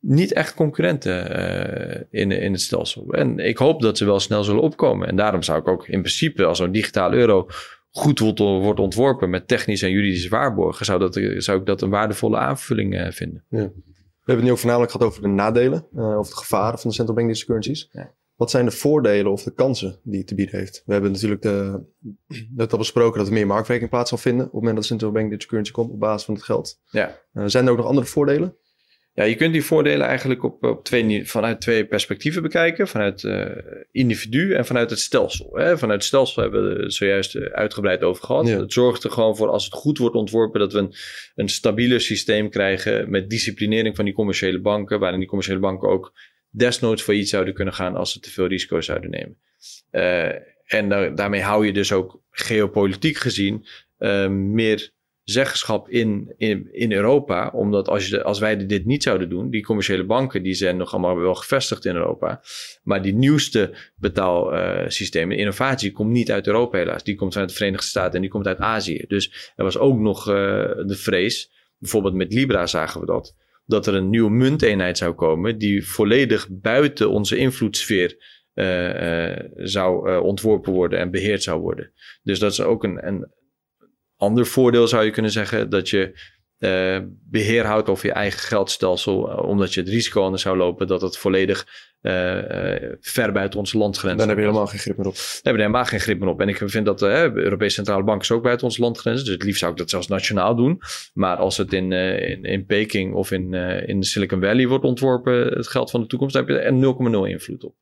niet echt concurrenten uh, in, in het stelsel. En ik hoop dat ze wel snel zullen opkomen. En daarom zou ik ook in principe, als zo'n digitale euro goed wordt ontworpen met technische en juridische waarborgen, zou, dat, zou ik dat een waardevolle aanvulling uh, vinden. Ja. We hebben het nu ook voornamelijk gehad over de nadelen, uh, over de gevaren van de central bank digital currencies. Ja. Wat zijn de voordelen of de kansen die het te bieden heeft? We hebben natuurlijk de, net al besproken dat er meer marktwerking plaats zal vinden op het moment dat de central bank digital currency komt op basis van het geld. Ja. Uh, zijn er ook nog andere voordelen? Ja, je kunt die voordelen eigenlijk op, op twee, vanuit twee perspectieven bekijken. Vanuit uh, individu en vanuit het stelsel. Hè. Vanuit het stelsel hebben we het zojuist uitgebreid over gehad. Ja. Het zorgt er gewoon voor, als het goed wordt ontworpen, dat we een, een stabieler systeem krijgen met disciplinering van die commerciële banken. Waarin die commerciële banken ook desnoods failliet zouden kunnen gaan als ze te veel risico zouden nemen. Uh, en da daarmee hou je dus ook geopolitiek gezien uh, meer zeggenschap in, in, in Europa. Omdat als, je, als wij dit niet zouden doen, die commerciële banken die zijn nog allemaal wel gevestigd in Europa. Maar die nieuwste betaalsystemen, innovatie, komt niet uit Europa helaas. Die komt vanuit de Verenigde Staten en die komt uit Azië. Dus er was ook nog uh, de vrees, bijvoorbeeld met Libra zagen we dat dat er een nieuwe munteenheid zou komen die volledig buiten onze invloedssfeer uh, uh, zou ontworpen worden en beheerd zou worden. Dus dat is ook een, een ander voordeel zou je kunnen zeggen, dat je beheer houdt over je eigen geldstelsel, omdat je het risico anders zou lopen dat het volledig ver buiten onze landsgrenzen. Dan heb je helemaal geen grip meer op. Dan hebben we helemaal geen grip meer op. En ik vind dat de Europese Centrale Bank is ook buiten onze landsgrenzen. Dus het liefst zou ik dat zelfs nationaal doen. Maar als het in, uh, in, in, Peking of in, uh, in Silicon Valley wordt ontworpen, het geld van de toekomst, dan heb je er 0,0 invloed op.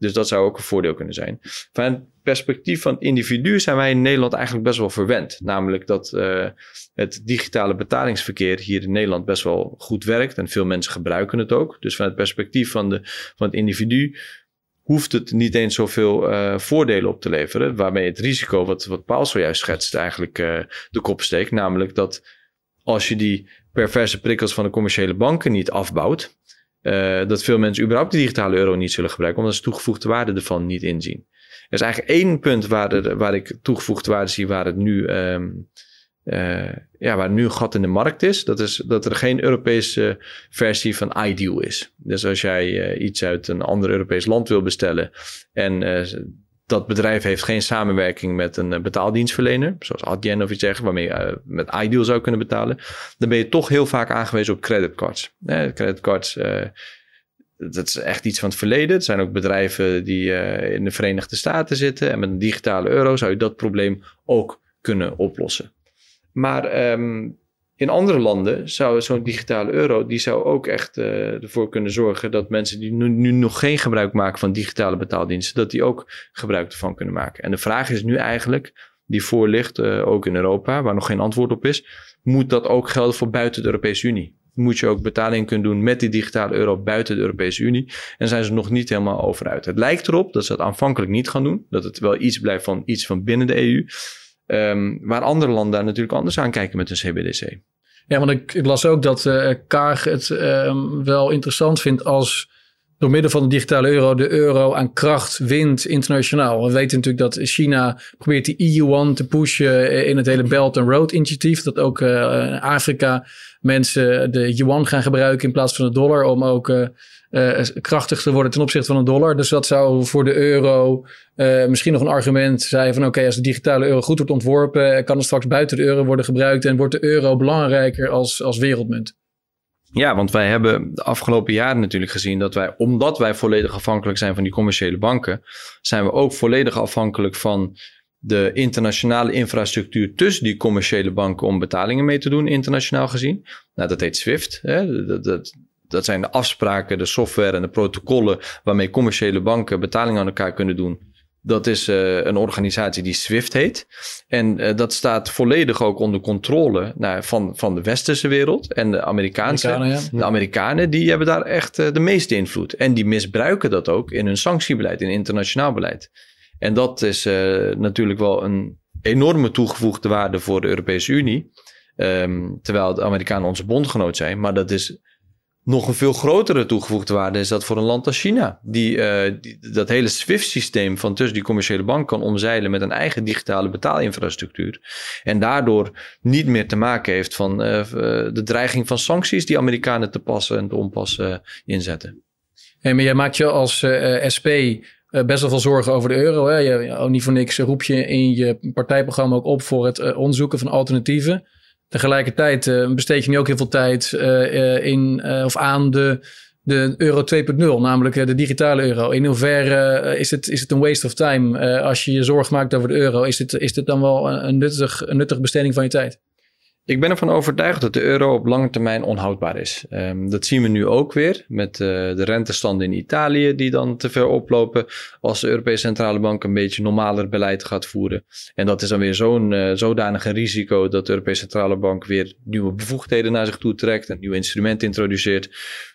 Dus dat zou ook een voordeel kunnen zijn. Van het perspectief van het individu zijn wij in Nederland eigenlijk best wel verwend. Namelijk dat uh, het digitale betalingsverkeer hier in Nederland best wel goed werkt. En veel mensen gebruiken het ook. Dus van het perspectief van, de, van het individu hoeft het niet eens zoveel uh, voordelen op te leveren. Waarmee het risico, wat, wat Paul zojuist schetst, eigenlijk uh, de kop steekt. Namelijk dat als je die perverse prikkels van de commerciële banken niet afbouwt, uh, dat veel mensen überhaupt de digitale euro niet zullen gebruiken, omdat ze toegevoegde waarde ervan niet inzien. Er is eigenlijk één punt waar, waar ik toegevoegde waarde zie, waar het nu, um, ja, waar nu een gat in de markt is. Dat is dat er geen Europese versie van iDeal is. Dus als jij uh, iets uit een ander Europees land wil bestellen en dat bedrijf heeft geen samenwerking met een betaaldienstverlener, zoals Adyen of iets dergelijks, waarmee je uh, met iDeal zou kunnen betalen, dan ben je toch heel vaak aangewezen op creditcards. Eh, creditcards, dat is echt iets van het verleden. Er zijn ook bedrijven die in de Verenigde Staten zitten en met een digitale euro zou je dat probleem ook kunnen oplossen. Maar um, in andere landen zou zo'n digitale euro, die zou ook echt uh, ervoor kunnen zorgen dat mensen die nu, nog geen gebruik maken van digitale betaaldiensten, dat die ook gebruik ervan kunnen maken. En de vraag is nu eigenlijk, die voor ligt, uh, ook in Europa, waar nog geen antwoord op is, moet dat ook gelden voor buiten de Europese Unie? Moet je ook betalingen kunnen doen met die digitale euro buiten de Europese Unie? En zijn ze nog niet helemaal over uit. Het lijkt erop dat ze dat aanvankelijk niet gaan doen, dat het wel iets blijft van iets van binnen de EU. Um, waar andere landen daar natuurlijk anders aan kijken met een CBDC. Ja, want ik, las ook dat uh, Kaag het uh, wel interessant vindt als door middel van de digitale euro de euro aan kracht wint internationaal. We weten natuurlijk dat China probeert die EU-one te pushen in het hele Belt and Road initiatief. Dat ook in Afrika mensen de yuan gaan gebruiken in plaats van de dollar om ook uh, uh, krachtig te worden ten opzichte van een dollar. Dus dat zou voor de euro uh, misschien nog een argument zijn van oké, als de digitale euro goed wordt ontworpen, kan het straks buiten de euro worden gebruikt en wordt de euro belangrijker als, als wereldmunt. Ja, want wij hebben de afgelopen jaren natuurlijk gezien dat wij, omdat wij volledig afhankelijk zijn van die commerciële banken, zijn we ook volledig afhankelijk van de internationale infrastructuur tussen die commerciële banken om betalingen mee te doen, internationaal gezien. Nou, dat heet SWIFT. Hè? Dat, dat, dat zijn de afspraken, de software en de protocollen waarmee commerciële banken betalingen aan elkaar kunnen doen. Dat is uh, een organisatie die SWIFT heet. En uh, dat staat volledig ook onder controle nou, van, van de westerse wereld. En de Amerikaanse. Amerikanen, ja. De Amerikanen die hebben daar echt uh, de meeste invloed. En die misbruiken dat ook in hun sanctiebeleid, in internationaal beleid. En dat is natuurlijk wel een enorme toegevoegde waarde voor de Europese Unie. Um, terwijl de Amerikanen onze bondgenoot zijn. Maar dat is nog een veel grotere toegevoegde waarde is dat voor een land als China. Die, die dat hele SWIFT-systeem van tussen die commerciële bank kan omzeilen met een eigen digitale betaalinfrastructuur. En daardoor niet meer te maken heeft van uh, de dreiging van sancties die Amerikanen te passen en te onpassen inzetten. Hey, maar jij maakt je als SP best wel veel zorgen over de euro. Hè? Je, ook niet voor niks roep je in je partijprogramma ook op voor het onderzoeken van alternatieven. Tegelijkertijd uh, besteed je nu ook heel veel tijd uh, in, uh, of aan de de euro 2.0, namelijk de digitale euro. In hoeverre is, het, is het een waste of time als je je zorg maakt over de euro? Is dit, is dit dan wel een, nuttig, een nuttige besteding van je tijd? Ik ben ervan overtuigd dat de euro op lange termijn onhoudbaar is. Um, dat zien we nu ook weer met uh, de rentestanden in Italië die dan te ver oplopen als de Europese Centrale Bank een beetje normaler beleid gaat voeren. En dat is dan weer zo'n uh, zodanig risico dat de Europese Centrale Bank weer nieuwe bevoegdheden naar zich toe trekt, een nieuw instrument introduceert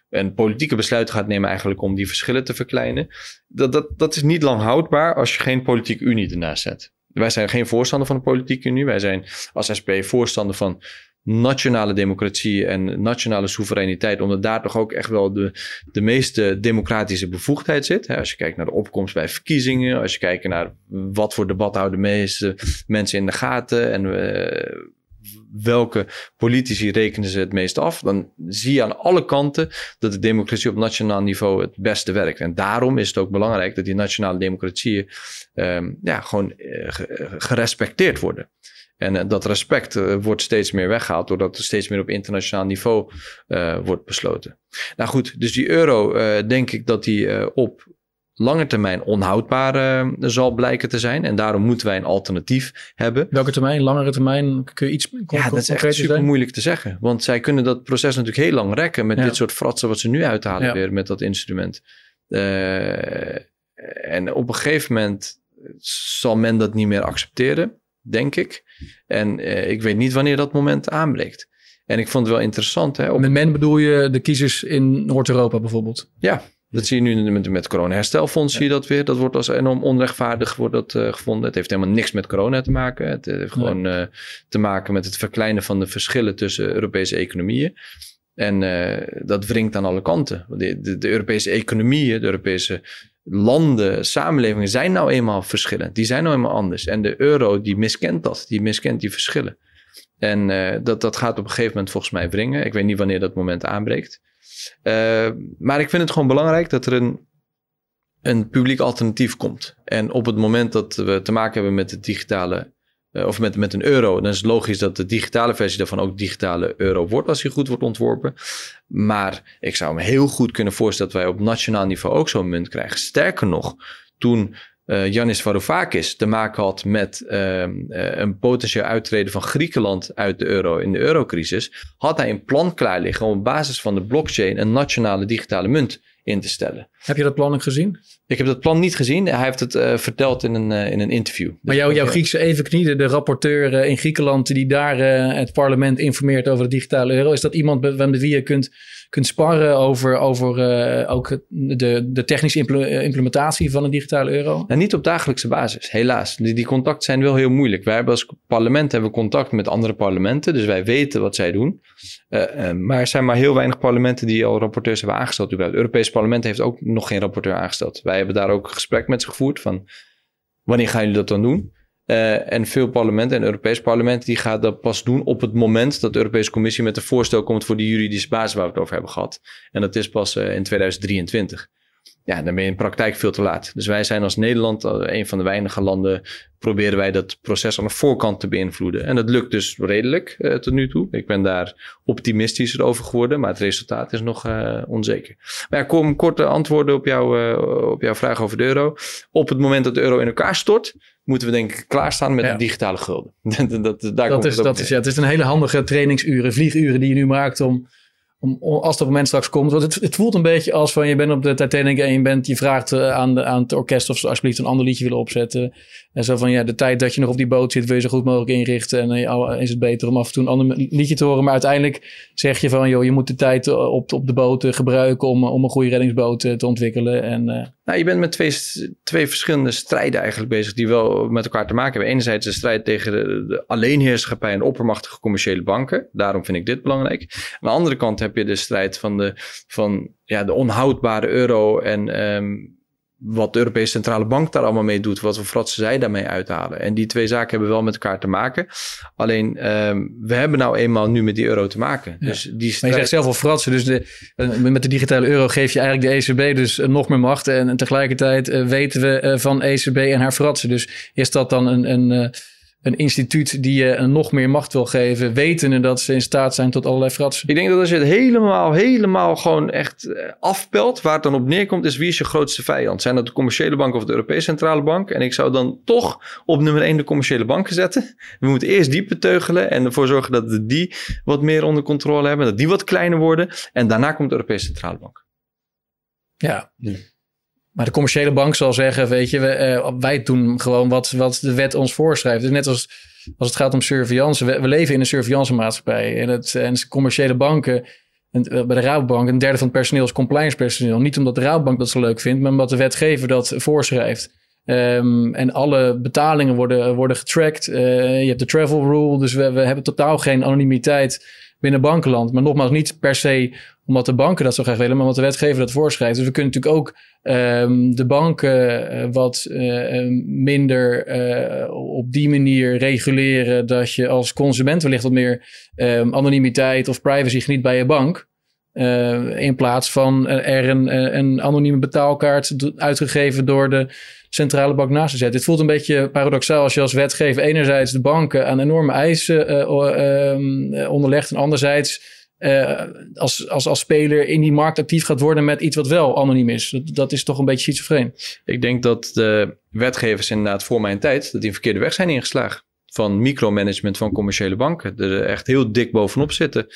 en politieke besluiten gaat nemen eigenlijk om die verschillen te verkleinen. Dat, dat, dat is niet lang houdbaar als je geen politieke unie ernaast zet. Wij zijn geen voorstander van de politieke unie. Wij zijn als SP voorstander van nationale democratie en nationale soevereiniteit, omdat daar toch ook echt wel de, de meeste democratische bevoegdheid zit. Als je kijkt naar de opkomst bij verkiezingen, als je kijkt naar wat voor debat houden de meeste mensen in de gaten en uh, welke politici rekenen ze het meest af, dan zie je aan alle kanten dat de democratie op nationaal niveau het beste werkt. En daarom is het ook belangrijk dat die nationale democratieën um, ja, gewoon uh, gerespecteerd worden. En uh, dat respect uh, wordt steeds meer weggehaald doordat er steeds meer op internationaal niveau wordt besloten. Nou goed, dus die euro, denk ik dat die op lange termijn onhoudbaar uh, zal blijken te zijn. En daarom moeten wij een alternatief hebben. Welke termijn? Langere termijn? Kun je iets Ja, dat is echt super moeilijk te zeggen. Want zij kunnen dat proces natuurlijk heel lang rekken met dit soort fratsen wat ze nu uithalen weer met dat instrument. Uh, en op een gegeven moment zal men dat niet meer accepteren, denk ik. En uh, ik weet niet wanneer dat moment aanbreekt. En ik vond het wel interessant. Hè, op... Met men bedoel je de kiezers in Noord-Europa bijvoorbeeld? Ja, dat zie je nu met, met corona herstelfonds, zie je dat weer. Dat wordt als enorm onrechtvaardig wordt dat, uh, gevonden. Het heeft helemaal niks met corona te maken. Het heeft gewoon uh, te maken met het verkleinen van de verschillen tussen Europese economieën. En dat wringt aan alle kanten. De, de, de, Europese economieën, de Europese landen, samenlevingen zijn nou eenmaal verschillend. Die zijn nou eenmaal anders. En de euro die miskent dat. Die miskent die verschillen. En dat, dat gaat op een gegeven moment volgens mij wringen. Ik weet niet wanneer dat moment aanbreekt. Uh, maar ik vind het gewoon belangrijk dat er een, een publiek alternatief komt. En op het moment dat we te maken hebben met de digitale, uh, of met, met een euro, dan is het logisch dat de digitale versie daarvan ook digitale euro wordt als die goed wordt ontworpen. Maar ik zou me heel goed kunnen voorstellen dat wij op nationaal niveau ook zo'n munt krijgen. Sterker nog, toen uh, Yanis Varoufakis te maken had met uh, een potentieel uittreden van Griekenland uit de euro in de eurocrisis, had hij een plan klaar liggen om op basis van de blockchain een nationale digitale munt in te stellen. Heb je dat plan ook gezien? Ik heb dat plan niet gezien. Hij heeft het uh, verteld in een, uh, in een interview. Maar jouw, jouw Griekse evenknie, de rapporteur uh, in Griekenland die daar het parlement informeert over de digitale euro, is dat iemand met wie je kunt kunt sparren over, over ook de, de technische eh, implementatie van een digitale euro? Nou, niet op dagelijkse basis, helaas. Die, die contacten zijn wel heel moeilijk. Wij hebben als parlement hebben contact met andere parlementen, dus wij weten wat zij doen. Uh, uh, maar er zijn maar heel weinig parlementen die al rapporteurs hebben aangesteld. Het Europese parlement heeft ook nog geen rapporteur aangesteld. Wij hebben daar ook gesprek met ze gevoerd van wanneer gaan jullie dat dan doen? Uh, en veel parlementen en het Europees parlement die gaat dat pas doen op het moment dat de Europese Commissie met een voorstel komt voor die juridische basis waar we het over hebben gehad. En dat is pas uh, in 2023 ja, dan ben je in praktijk veel te laat. Dus wij zijn als Nederland, een van de weinige landen, proberen wij dat proces aan de voorkant te beïnvloeden. En dat lukt dus redelijk uh, tot nu toe. Ik ben daar optimistischer over geworden, maar het resultaat is nog uh, onzeker. Maar ja, kom korte antwoorden op, jou, uh, op jouw vraag over de euro. Op het moment dat de euro in elkaar stort, moeten we denk ik klaarstaan met ja. de digitale gulden. dat, dat, daar dat is, dat is, ja, het is een hele handige trainingsuren, vlieguren die je nu maakt om om, als dat moment straks komt. Want het, het voelt een beetje als van je bent op de Titanic en je, bent, je vraagt uh, aan, de, aan het orkest of ze alsjeblieft een ander liedje willen opzetten. En zo van ja, de tijd dat je nog op die boot zit wil je zo goed mogelijk inrichten. En uh, is het beter om af en toe een ander liedje te horen. Maar uiteindelijk zeg je van joh, je moet de tijd op, op de boot gebruiken om, om een goede reddingsboot te ontwikkelen. En, nou, je bent met twee, twee verschillende strijden eigenlijk bezig die wel met elkaar te maken hebben. Enerzijds de strijd tegen de, alleenheerschappij en oppermachtige commerciële banken. Daarom vind ik dit belangrijk. Aan de andere kant heb je de strijd van de, van, ja, de onhoudbare euro en um, wat de Europese Centrale Bank daar allemaal mee doet, wat voor fratsen zij daarmee uithalen. En die twee zaken hebben wel met elkaar te maken. Alleen, um, we hebben nou eenmaal nu met die euro te maken. Ja. Dus die. Maar je zegt zelf al fratsen, dus de, met de digitale euro geef je eigenlijk de ECB dus nog meer macht. En, en tegelijkertijd uh, weten we van ECB en haar fratsen. Dus is dat dan een... een een instituut die je nog meer macht wil geven, wetende dat ze in staat zijn tot allerlei fratsen. Ik denk dat als je het helemaal, helemaal gewoon echt eh, afpelt, waar het dan op neerkomt, is wie is je grootste vijand? Zijn dat de commerciële bank of de Europese Centrale Bank? En ik zou dan toch op nummer 1 de commerciële banken zetten. We moeten eerst die beteugelen en ervoor zorgen dat die wat meer onder controle hebben, dat die wat kleiner worden. En daarna komt de Europese Centrale Bank. Ja. Maar de commerciële bank zal zeggen, weet je, we, uh, wij doen gewoon wat, wat de wet ons voorschrijft. Dus net als als het gaat om surveillance. We, we leven in een surveillance maatschappij. En, het, en commerciële banken, en, eh, bij de Rabobank, een derde van het personeel is compliance personeel. Niet omdat de Rabobank dat zo leuk vindt, maar omdat de wetgever dat voorschrijft. Um, en alle betalingen worden, worden getracked. Uh, je hebt de travel rule, dus we hebben totaal geen anonimiteit binnen bankenland. Maar nogmaals, niet per se omdat de banken dat zo graag willen, maar omdat de wetgever dat voorschrijft. Dus we kunnen natuurlijk ook um, de banken uh, wat uh, minder uh, op die manier reguleren dat je als consument wellicht wat meer um, anonimiteit of privacy geniet bij je bank. in plaats van er een, een anonieme betaalkaart uitgegeven door de centrale bank naast te zetten. Het voelt een beetje paradoxaal als je als wetgever enerzijds de banken aan enorme eisen uh, onderlegt en anderzijds uh, als, als, als speler in die markt actief gaat worden met iets wat wel anoniem is. Dat, dat is toch een beetje schizofreen. Ik denk dat de wetgevers inderdaad voor mijn tijd dat die een verkeerde weg zijn ingeslagen van micromanagement van commerciële banken. Er echt heel dik bovenop zitten.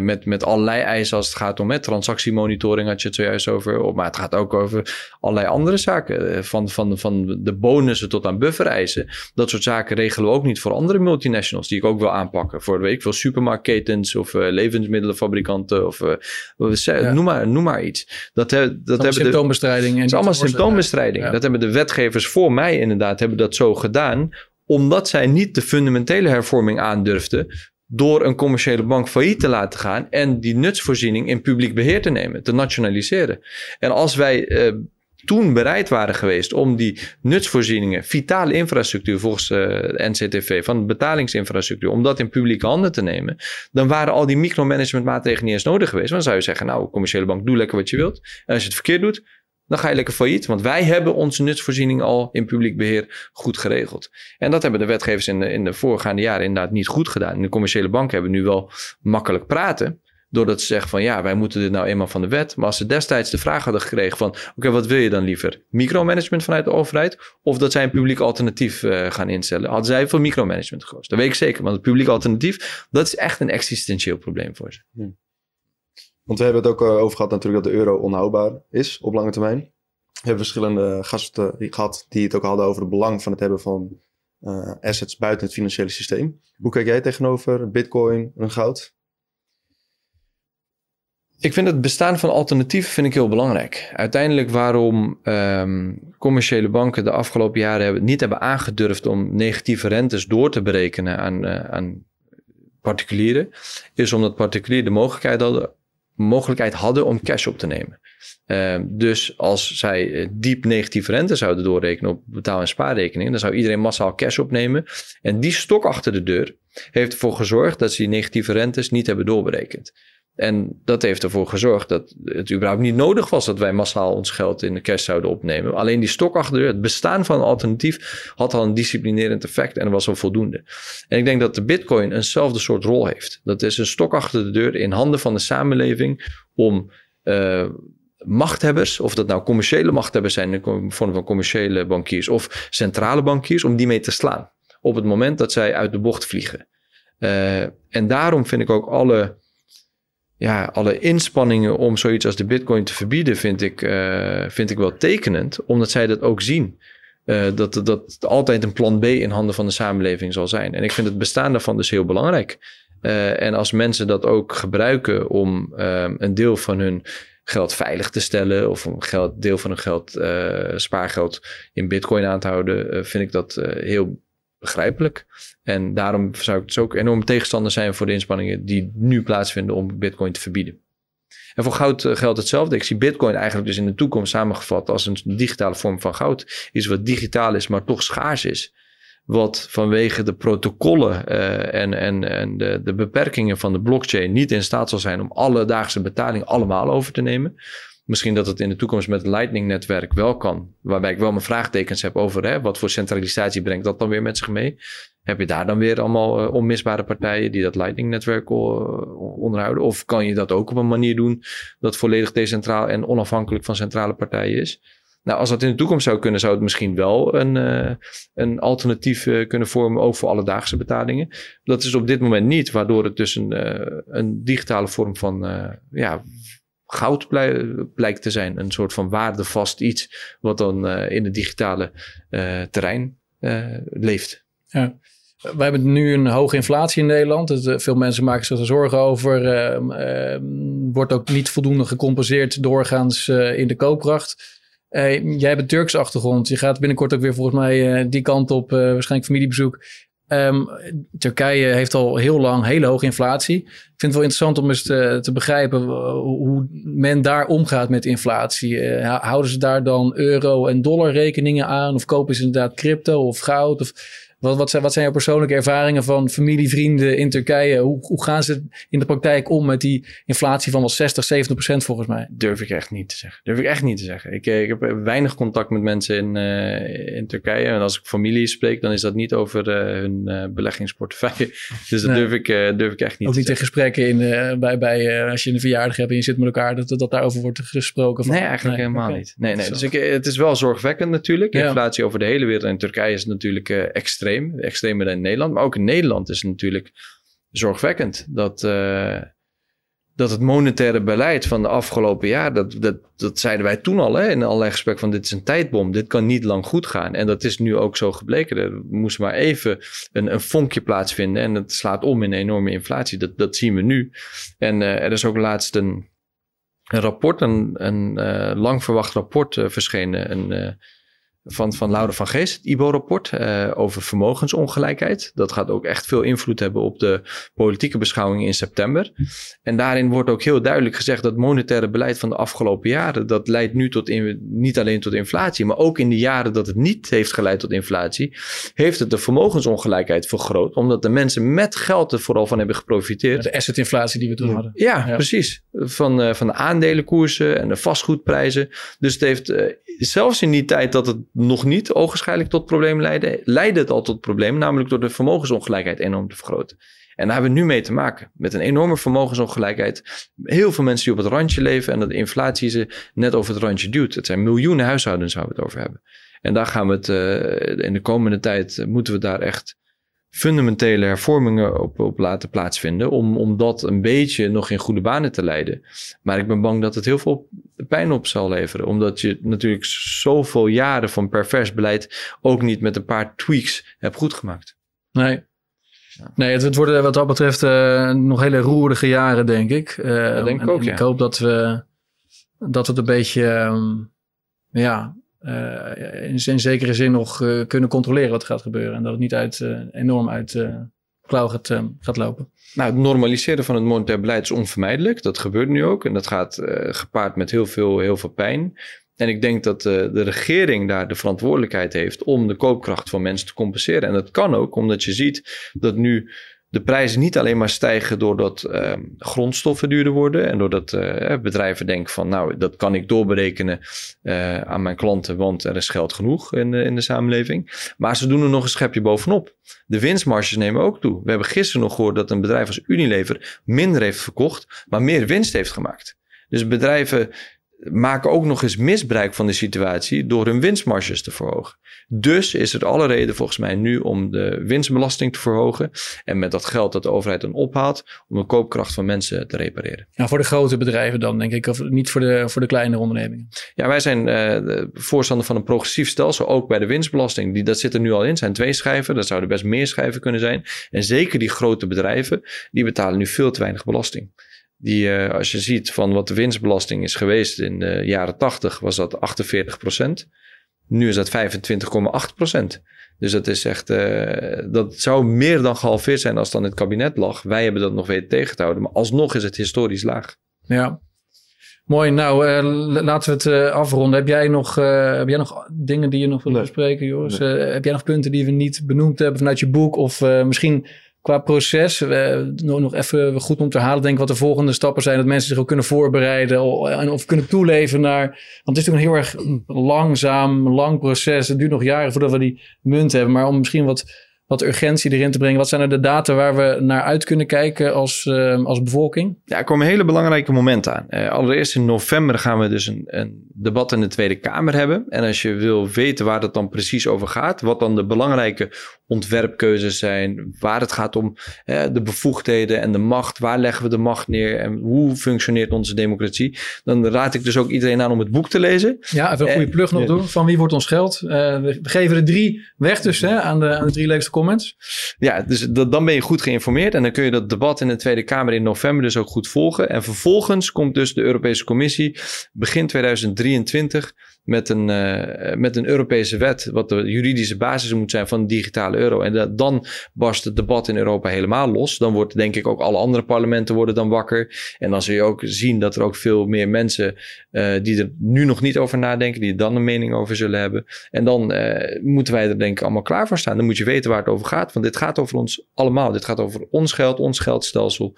Met, met allerlei eisen als het gaat om met transactiemonitoring, had je het zojuist over. Maar het gaat ook over allerlei andere zaken. Eh, van, van, van de bonussen tot aan buffereisen. Dat soort zaken regelen we ook niet voor andere multinationals, die ik ook wil aanpakken. Voor weet ik veel supermarktketens of uh, levensmiddelenfabrikanten of uh, noem, maar, noem maar iets. Dat, he, dat hebben symptoombestrijding. De, dat is allemaal symptoombestrijding. Ja. Dat hebben de wetgevers voor mij inderdaad hebben dat zo gedaan omdat zij niet de fundamentele hervorming aandurfden door een commerciële bank failliet te laten gaan en die nutsvoorziening in publiek beheer te nemen, te nationaliseren. En als wij uh, toen bereid waren geweest om die nutsvoorzieningen, vitale infrastructuur volgens de NCTV, van betalingsinfrastructuur, om dat in publieke handen te nemen, dan waren al die micromanagement niet eens nodig geweest. Want dan zou je zeggen, nou, commerciële bank, doe lekker wat je wilt. En als je het verkeerd doet, dan ga je lekker failliet. Want wij hebben onze nutsvoorziening al in publiek beheer goed geregeld. En dat hebben de wetgevers in de, in de voorgaande jaren inderdaad niet goed gedaan. De commerciële banken hebben nu wel makkelijk praten. Doordat ze zeggen van ja, wij moeten dit nou eenmaal van de wet. Maar als ze destijds de vraag hadden gekregen van oké, wat wil je dan liever? Micromanagement vanuit de overheid? Of dat zij een publiek alternatief uh, gaan instellen? Hadden zij voor micromanagement gekozen. Dat weet ik zeker. Want het publiek alternatief, dat is echt een existentieel probleem voor ze. Hmm. Want we hebben het ook eh, over gehad natuurlijk dat de euro onhoudbaar is op lange termijn. We hebben verschillende gasten gehad die het ook hadden over het belang van het hebben van uh, assets buiten het financiële systeem. Hoe kijk jij tegenover bitcoin en goud? Ik vind het bestaan van alternatieven vind ik heel belangrijk. Uiteindelijk waarom um, commerciële banken de afgelopen jaren hebben, niet hebben aangedurfd om negatieve rentes door te berekenen aan, uh, aan particulieren, is omdat particulieren de mogelijkheid hadden mogelijkheid hadden om cash op te nemen. Uh, dus als zij uh, diep negatieve rente zouden doorrekenen op betaal- en spaarrekeningen, dan zou iedereen massaal cash opnemen. En die stok achter de deur heeft ervoor gezorgd dat ze die negatieve rentes niet hebben doorberekend. En dat heeft ervoor gezorgd dat het überhaupt niet nodig was dat wij massaal ons geld in de cash zouden opnemen. Alleen die stok achter de deur, het bestaan van een alternatief, had al een disciplinerend effect en was al voldoende. En ik denk dat de Bitcoin eenzelfde soort rol heeft. Dat is een stok achter de deur in handen van de samenleving om. Uh, machthebbers, of dat nou commerciële machthebbers zijn in de vorm van commerciële bankiers of centrale bankiers, om die mee te slaan. Op het moment dat zij uit de bocht vliegen. Uh, en daarom vind ik ook alle ja, alle inspanningen om zoiets als de bitcoin te verbieden vind ik, uh, vind ik wel tekenend. Omdat zij dat ook zien. Dat, dat het altijd een plan B in handen van de samenleving zal zijn. En ik vind het bestaan daarvan dus heel belangrijk. En als mensen dat ook gebruiken om een deel van hun geld veilig te stellen of een geld, deel van hun geld, spaargeld in bitcoin aan te houden, vind ik dat heel begrijpelijk. En daarom zou ik dus ook enorm tegenstander zijn voor de inspanningen die nu plaatsvinden om Bitcoin te verbieden. En voor goud eh, geldt hetzelfde. Ik zie Bitcoin eigenlijk dus in de toekomst samengevat als een digitale vorm van goud. Iets wat digitaal is, maar toch schaars is. Wat vanwege de protocollen uh, en, en, en de, de beperkingen van de blockchain niet in staat zal zijn om alledaagse betalingen allemaal over te nemen. Misschien dat het in de toekomst met het Lightning-netwerk wel kan. Waarbij ik wel mijn vraagtekens heb over hè, wat voor centralisatie brengt dat dan weer met zich mee. Heb je daar dan weer allemaal uh, onmisbare partijen die dat Lightning-netwerk onderhouden? Of kan je dat ook op een manier doen dat volledig decentraal en onafhankelijk van centrale partijen is? Nou, als dat in de toekomst zou kunnen, zou het misschien wel een, uh, een alternatief uh, kunnen vormen, ook voor alledaagse betalingen. Dat is op dit moment niet, waardoor het dus een, uh, een digitale vorm van ja, goud blij, blijkt te zijn. Een soort van waardevast iets, wat dan in het digitale terrein leeft. Ja. We hebben nu een hoge inflatie in Nederland. Veel mensen maken zich er zorgen over. Uh, wordt ook niet voldoende gecompenseerd doorgaans in de koopkracht. Uh, jij hebt een Turks achtergrond. Je gaat binnenkort ook weer volgens mij uh, die kant op, uh, waarschijnlijk familiebezoek. Um, Turkije heeft al heel lang hele hoge inflatie. Ik vind het wel interessant om eens te, te begrijpen hoe men daar omgaat met inflatie. houden ze daar dan euro- en dollar rekeningen aan? Of kopen ze inderdaad crypto of goud? Of wat, wat, zijn, wat zijn jouw persoonlijke ervaringen van familie, vrienden in Turkije? Hoe, hoe gaan ze in de praktijk om met die inflatie van wel 60, 70 procent volgens mij? Durf ik echt niet te zeggen. Durf ik echt niet te zeggen. Ik, eh, ik heb weinig contact met mensen in, uh, in Turkije. En als ik familie spreek, dan is dat niet over uh, hun uh, beleggingsportefeuille. Dus dat nee. durf, ik, durf ik echt niet Ook te niet in gesprekken in, bij, bij, als je een verjaardag hebt en je zit met elkaar, dat, dat daarover wordt gesproken? Van, nee, eigenlijk nee, helemaal okay. niet. Nee, nee. Dus ik, het is wel zorgwekkend natuurlijk. Ja. Inflatie over de hele wereld. En Turkije is natuurlijk extreem extreem. Extremer dan in Nederland. Maar ook in Nederland is het natuurlijk zorgwekkend dat, uh, dat het monetaire beleid van de afgelopen jaar, dat, dat, dat zeiden wij toen al hè, in allerlei gesprekken van dit is een tijdbom, dit kan niet lang goed gaan. En dat is nu ook zo gebleken. Er moest maar even een, een vonkje plaatsvinden en het slaat om in een enorme inflatie. Dat, dat zien we nu. En uh, er is ook laatst een, een rapport, een, een uh, lang verwacht rapport verschenen. Een, van, van Laura van Geest, het IBO-rapport uh, over vermogensongelijkheid. Dat gaat ook echt veel invloed hebben op de politieke beschouwing in september. En daarin wordt ook heel duidelijk gezegd dat monetaire beleid van de afgelopen jaren, dat leidt nu tot in, niet alleen tot inflatie, maar ook in de jaren dat het niet heeft geleid tot inflatie, heeft het de vermogensongelijkheid vergroot, omdat de mensen met geld er vooral van hebben geprofiteerd. De assetinflatie die we toen hadden. Ja, ja. precies. Van, uh, van de aandelenkoersen en de vastgoedprijzen. Dus het heeft uh, zelfs in die tijd dat het nog niet ogenschijnlijk tot problemen leidde, leidde het al tot problemen, namelijk door de vermogensongelijkheid enorm te vergroten. En daar hebben we nu mee te maken. Met een enorme vermogensongelijkheid. Heel veel mensen die op het randje leven en dat de inflatie ze net over het randje duwt. Het zijn miljoenen huishoudens waar we het over hebben. En daar gaan we het uh, in de komende tijd, moeten we daar echt fundamentele hervormingen op, op laten plaatsvinden. Om, om dat een beetje nog in goede banen te leiden. Maar ik ben bang dat het heel veel pijn op zal leveren. Omdat je natuurlijk zoveel jaren van pervers beleid ook niet met een paar tweaks hebt goedgemaakt. Nee. Nee, het, worden wat dat betreft uh, nog hele roerige jaren, denk ik. Uh, dat denk ik ook, ja. Ik hoop dat we, dat het een beetje, um, ja, in, in, zekere zin nog uh, kunnen controleren wat gaat gebeuren. En dat het niet uit, uh, enorm uit klauw gaat, gaat lopen. Nou, het normaliseren van het monetair beleid is onvermijdelijk. Dat gebeurt nu ook. En dat gaat gepaard met heel veel, heel veel pijn. En ik denk dat de regering daar de verantwoordelijkheid heeft om de koopkracht van mensen te compenseren. En dat kan ook, omdat je ziet dat nu de prijzen niet alleen maar stijgen doordat uh, grondstoffen duurder worden en doordat uh, bedrijven denken van nou dat kan ik doorberekenen uh, aan mijn klanten, want er is geld genoeg in, in de samenleving. Maar ze doen er nog een schepje bovenop. De winstmarges nemen ook toe. We hebben gisteren nog gehoord dat een bedrijf als Unilever minder heeft verkocht, maar meer winst heeft gemaakt. Dus bedrijven maken ook nog eens misbruik van de situatie door hun winstmarges te verhogen. Dus is er alle reden volgens mij nu om de winstbelasting te verhogen. En met dat geld dat de overheid dan ophaalt, om de koopkracht van mensen te repareren. Ja, voor de grote bedrijven dan, denk ik, of niet voor de, voor de kleinere ondernemingen? Ja, wij zijn uh, voorstander van een progressief stelsel, ook bij de winstbelasting. Die, dat zit er nu al in, het zijn twee schijven. Dat zouden best meer schijven kunnen zijn. En zeker die grote bedrijven, die betalen nu veel te weinig belasting. Die, uh, als je ziet van wat de winstbelasting is geweest in de jaren 80, was dat 48 procent. Nu is dat 25,8 procent. Dus dat is echt, uh, dat zou meer dan gehalveerd zijn als dan in het kabinet lag. Wij hebben dat nog weten tegen te houden, maar alsnog is het historisch laag. Ja. Mooi, nou uh, laten we het afronden. Heb jij, nog, heb jij nog dingen die je nog wilt bespreken, Joris? Nee. heb jij nog punten die we niet benoemd hebben vanuit je boek? Of misschien qua proces, nog even goed om te herhalen, denk ik, wat de volgende stappen zijn. Dat mensen zich ook kunnen voorbereiden en of kunnen toeleven naar. Want het is natuurlijk een heel erg langzaam, lang proces. Het duurt nog jaren voordat we die munt hebben. Maar om misschien wat wat urgentie erin te brengen. Wat zijn er de data waar we naar uit kunnen kijken als, uh, als bevolking? Ja, er komen hele belangrijke momenten aan. Uh, allereerst in november gaan we dus een, een, debat in de Tweede Kamer hebben. En als je wil weten waar dat dan precies over gaat, wat dan de belangrijke ontwerpkeuzes zijn, waar het gaat om uh, de bevoegdheden en de macht, waar leggen we de macht neer en hoe functioneert onze democratie, dan raad ik dus ook iedereen aan om het boek te lezen. Ja, even een goede plug nog doen. Van wie wordt ons geld? we geven er drie weg dus hè, aan, de, aan de drie leukste comments. Ja, dus dan ben je goed geïnformeerd en dan kun je dat debat in de Tweede Kamer in november dus ook goed volgen. En vervolgens komt dus de Europese Commissie begin 2023 met een, uh, met een Europese wet, wat de juridische basis moet zijn van de digitale euro. En dan barst het debat in Europa helemaal los. Dan wordt denk ik ook alle andere parlementen worden dan wakker. En dan zul je ook zien dat er ook veel meer mensen uh, die er nu nog niet over nadenken, die er dan een mening over zullen hebben. En dan uh, moeten wij er denk ik allemaal klaar voor staan. Dan moet je weten waar het over gaat. Want dit gaat over ons allemaal. Dit gaat over ons geld, ons geldstelsel.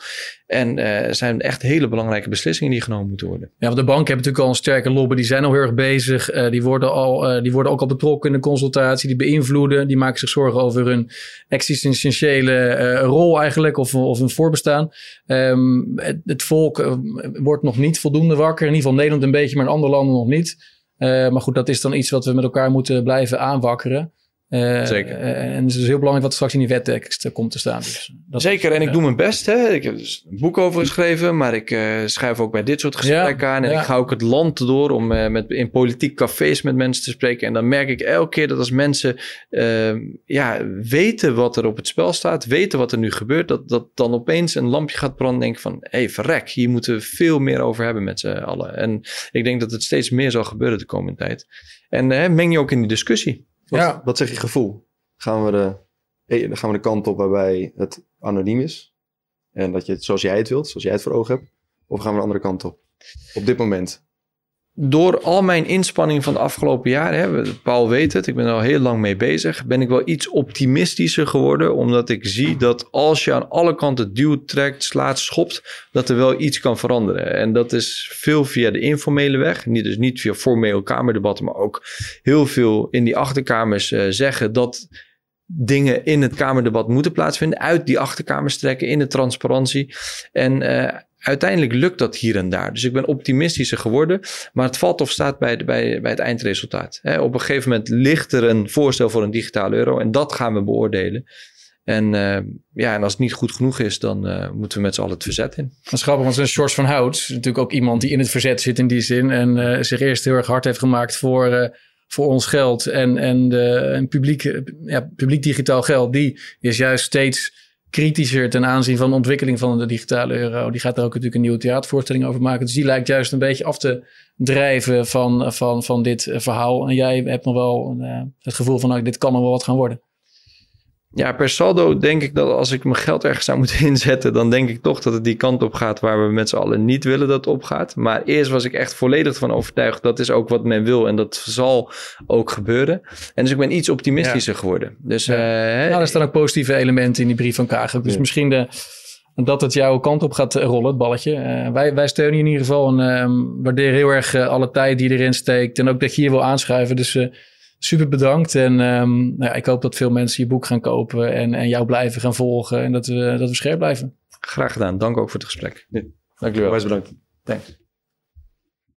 En er zijn echt hele belangrijke beslissingen die genomen moeten worden. Ja, want de banken hebben natuurlijk al een sterke lobby. Die zijn al heel erg bezig uh, die, worden al, uh, die worden ook al betrokken in de consultatie. Die beïnvloeden. Die maken zich zorgen over hun existentiële uh, rol eigenlijk. Of, of hun voorbestaan. Um, het, het, volk wordt nog niet voldoende wakker. In ieder geval Nederland een beetje, maar in andere landen nog niet. maar goed, dat is dan iets wat we met elkaar moeten blijven aanwakkeren. Uh, Zeker. Uh, en het is dus heel belangrijk wat straks in die wettekst komt te staan. Dus dat, Zeker, en ik doe mijn best. Hè. Ik heb dus een boek over geschreven, maar ik schrijf ook bij dit soort gesprekken aan. En ik ga ook het land door om met, in politiek cafés met mensen te spreken. En dan merk ik elke keer dat als mensen ehm, ja, weten wat er op het spel staat, weten wat er nu gebeurt, dat, dat dan opeens een lampje gaat branden en denk van, hé hey, verrek, hier moeten we veel meer over hebben met z'n allen. En ik denk dat het steeds meer zal gebeuren de komende tijd. En meng je ook in die discussie. Wat, ja. wat zeg je gevoel? Gaan we, de, eh, gaan we de kant op waarbij het anoniem is? En dat je het zoals jij het wilt, zoals jij het voor ogen hebt? Of gaan we de andere kant op? Op dit moment door al mijn inspanning van de afgelopen jaren, Paul weet het, ik ben er al heel lang mee bezig, ben ik wel iets optimistischer geworden. Omdat ik zie dat als je aan alle kanten duwt, trekt, slaat, schopt, dat er wel iets kan veranderen. En dat is veel via de informele weg. Niet, dus niet via formeel kamerdebatten, maar ook heel veel in die achterkamers uh, zeggen dat dingen in het kamerdebat moeten plaatsvinden. Uit die achterkamers trekken in de transparantie. En uh, uiteindelijk lukt dat hier en daar. Dus ik ben optimistischer geworden. Maar het valt of staat bij, bij, bij het eindresultaat. op een gegeven moment ligt er een voorstel voor een digitale euro. En dat gaan we beoordelen. En, uh, ja, en als het niet goed genoeg is, dan uh, moeten we met z'n allen het verzet in. Dat is grappig, want George van Hout natuurlijk ook iemand die in het verzet zit in die zin. En uh, zich eerst heel erg hard heeft gemaakt voor, voor ons geld. En, en, en publiek, ja, publiek digitaal geld, die is juist steeds kritischer ten aanzien van de ontwikkeling van de digitale euro. Die gaat er ook natuurlijk een nieuwe theatervoorstelling over maken. Dus die lijkt juist een beetje af te drijven van, van, van dit eh, verhaal. En jij hebt nog wel uh, het gevoel van, nou, dit kan nog wel wat gaan worden. Ja, per saldo denk ik dat als ik mijn geld ergens zou moeten inzetten, dan denk ik toch dat het die kant op gaat waar we met z'n allen niet willen dat het opgaat. Maar eerst was ik echt volledig van overtuigd, dat is ook wat men wil en dat zal ook gebeuren. En dus ik ben iets optimistischer geworden. Dus, ja. uh, nou, er staan ook positieve elementen in die brief van Kagen. Dus misschien de, dat het jouw kant op gaat rollen, het balletje. Uh, wij, wij steunen je in ieder geval en uh, waarderen heel erg uh, alle tijd die erin steekt. En ook dat je hier wil aanschrijven. Dus super bedankt. En um, nou ja, ik hoop dat veel mensen je boek gaan kopen en, en jou blijven gaan volgen. En dat we, dat we scherp blijven. Graag gedaan. Dank ook voor het gesprek. Ja. Dank jullie wel. bedankt. Thanks.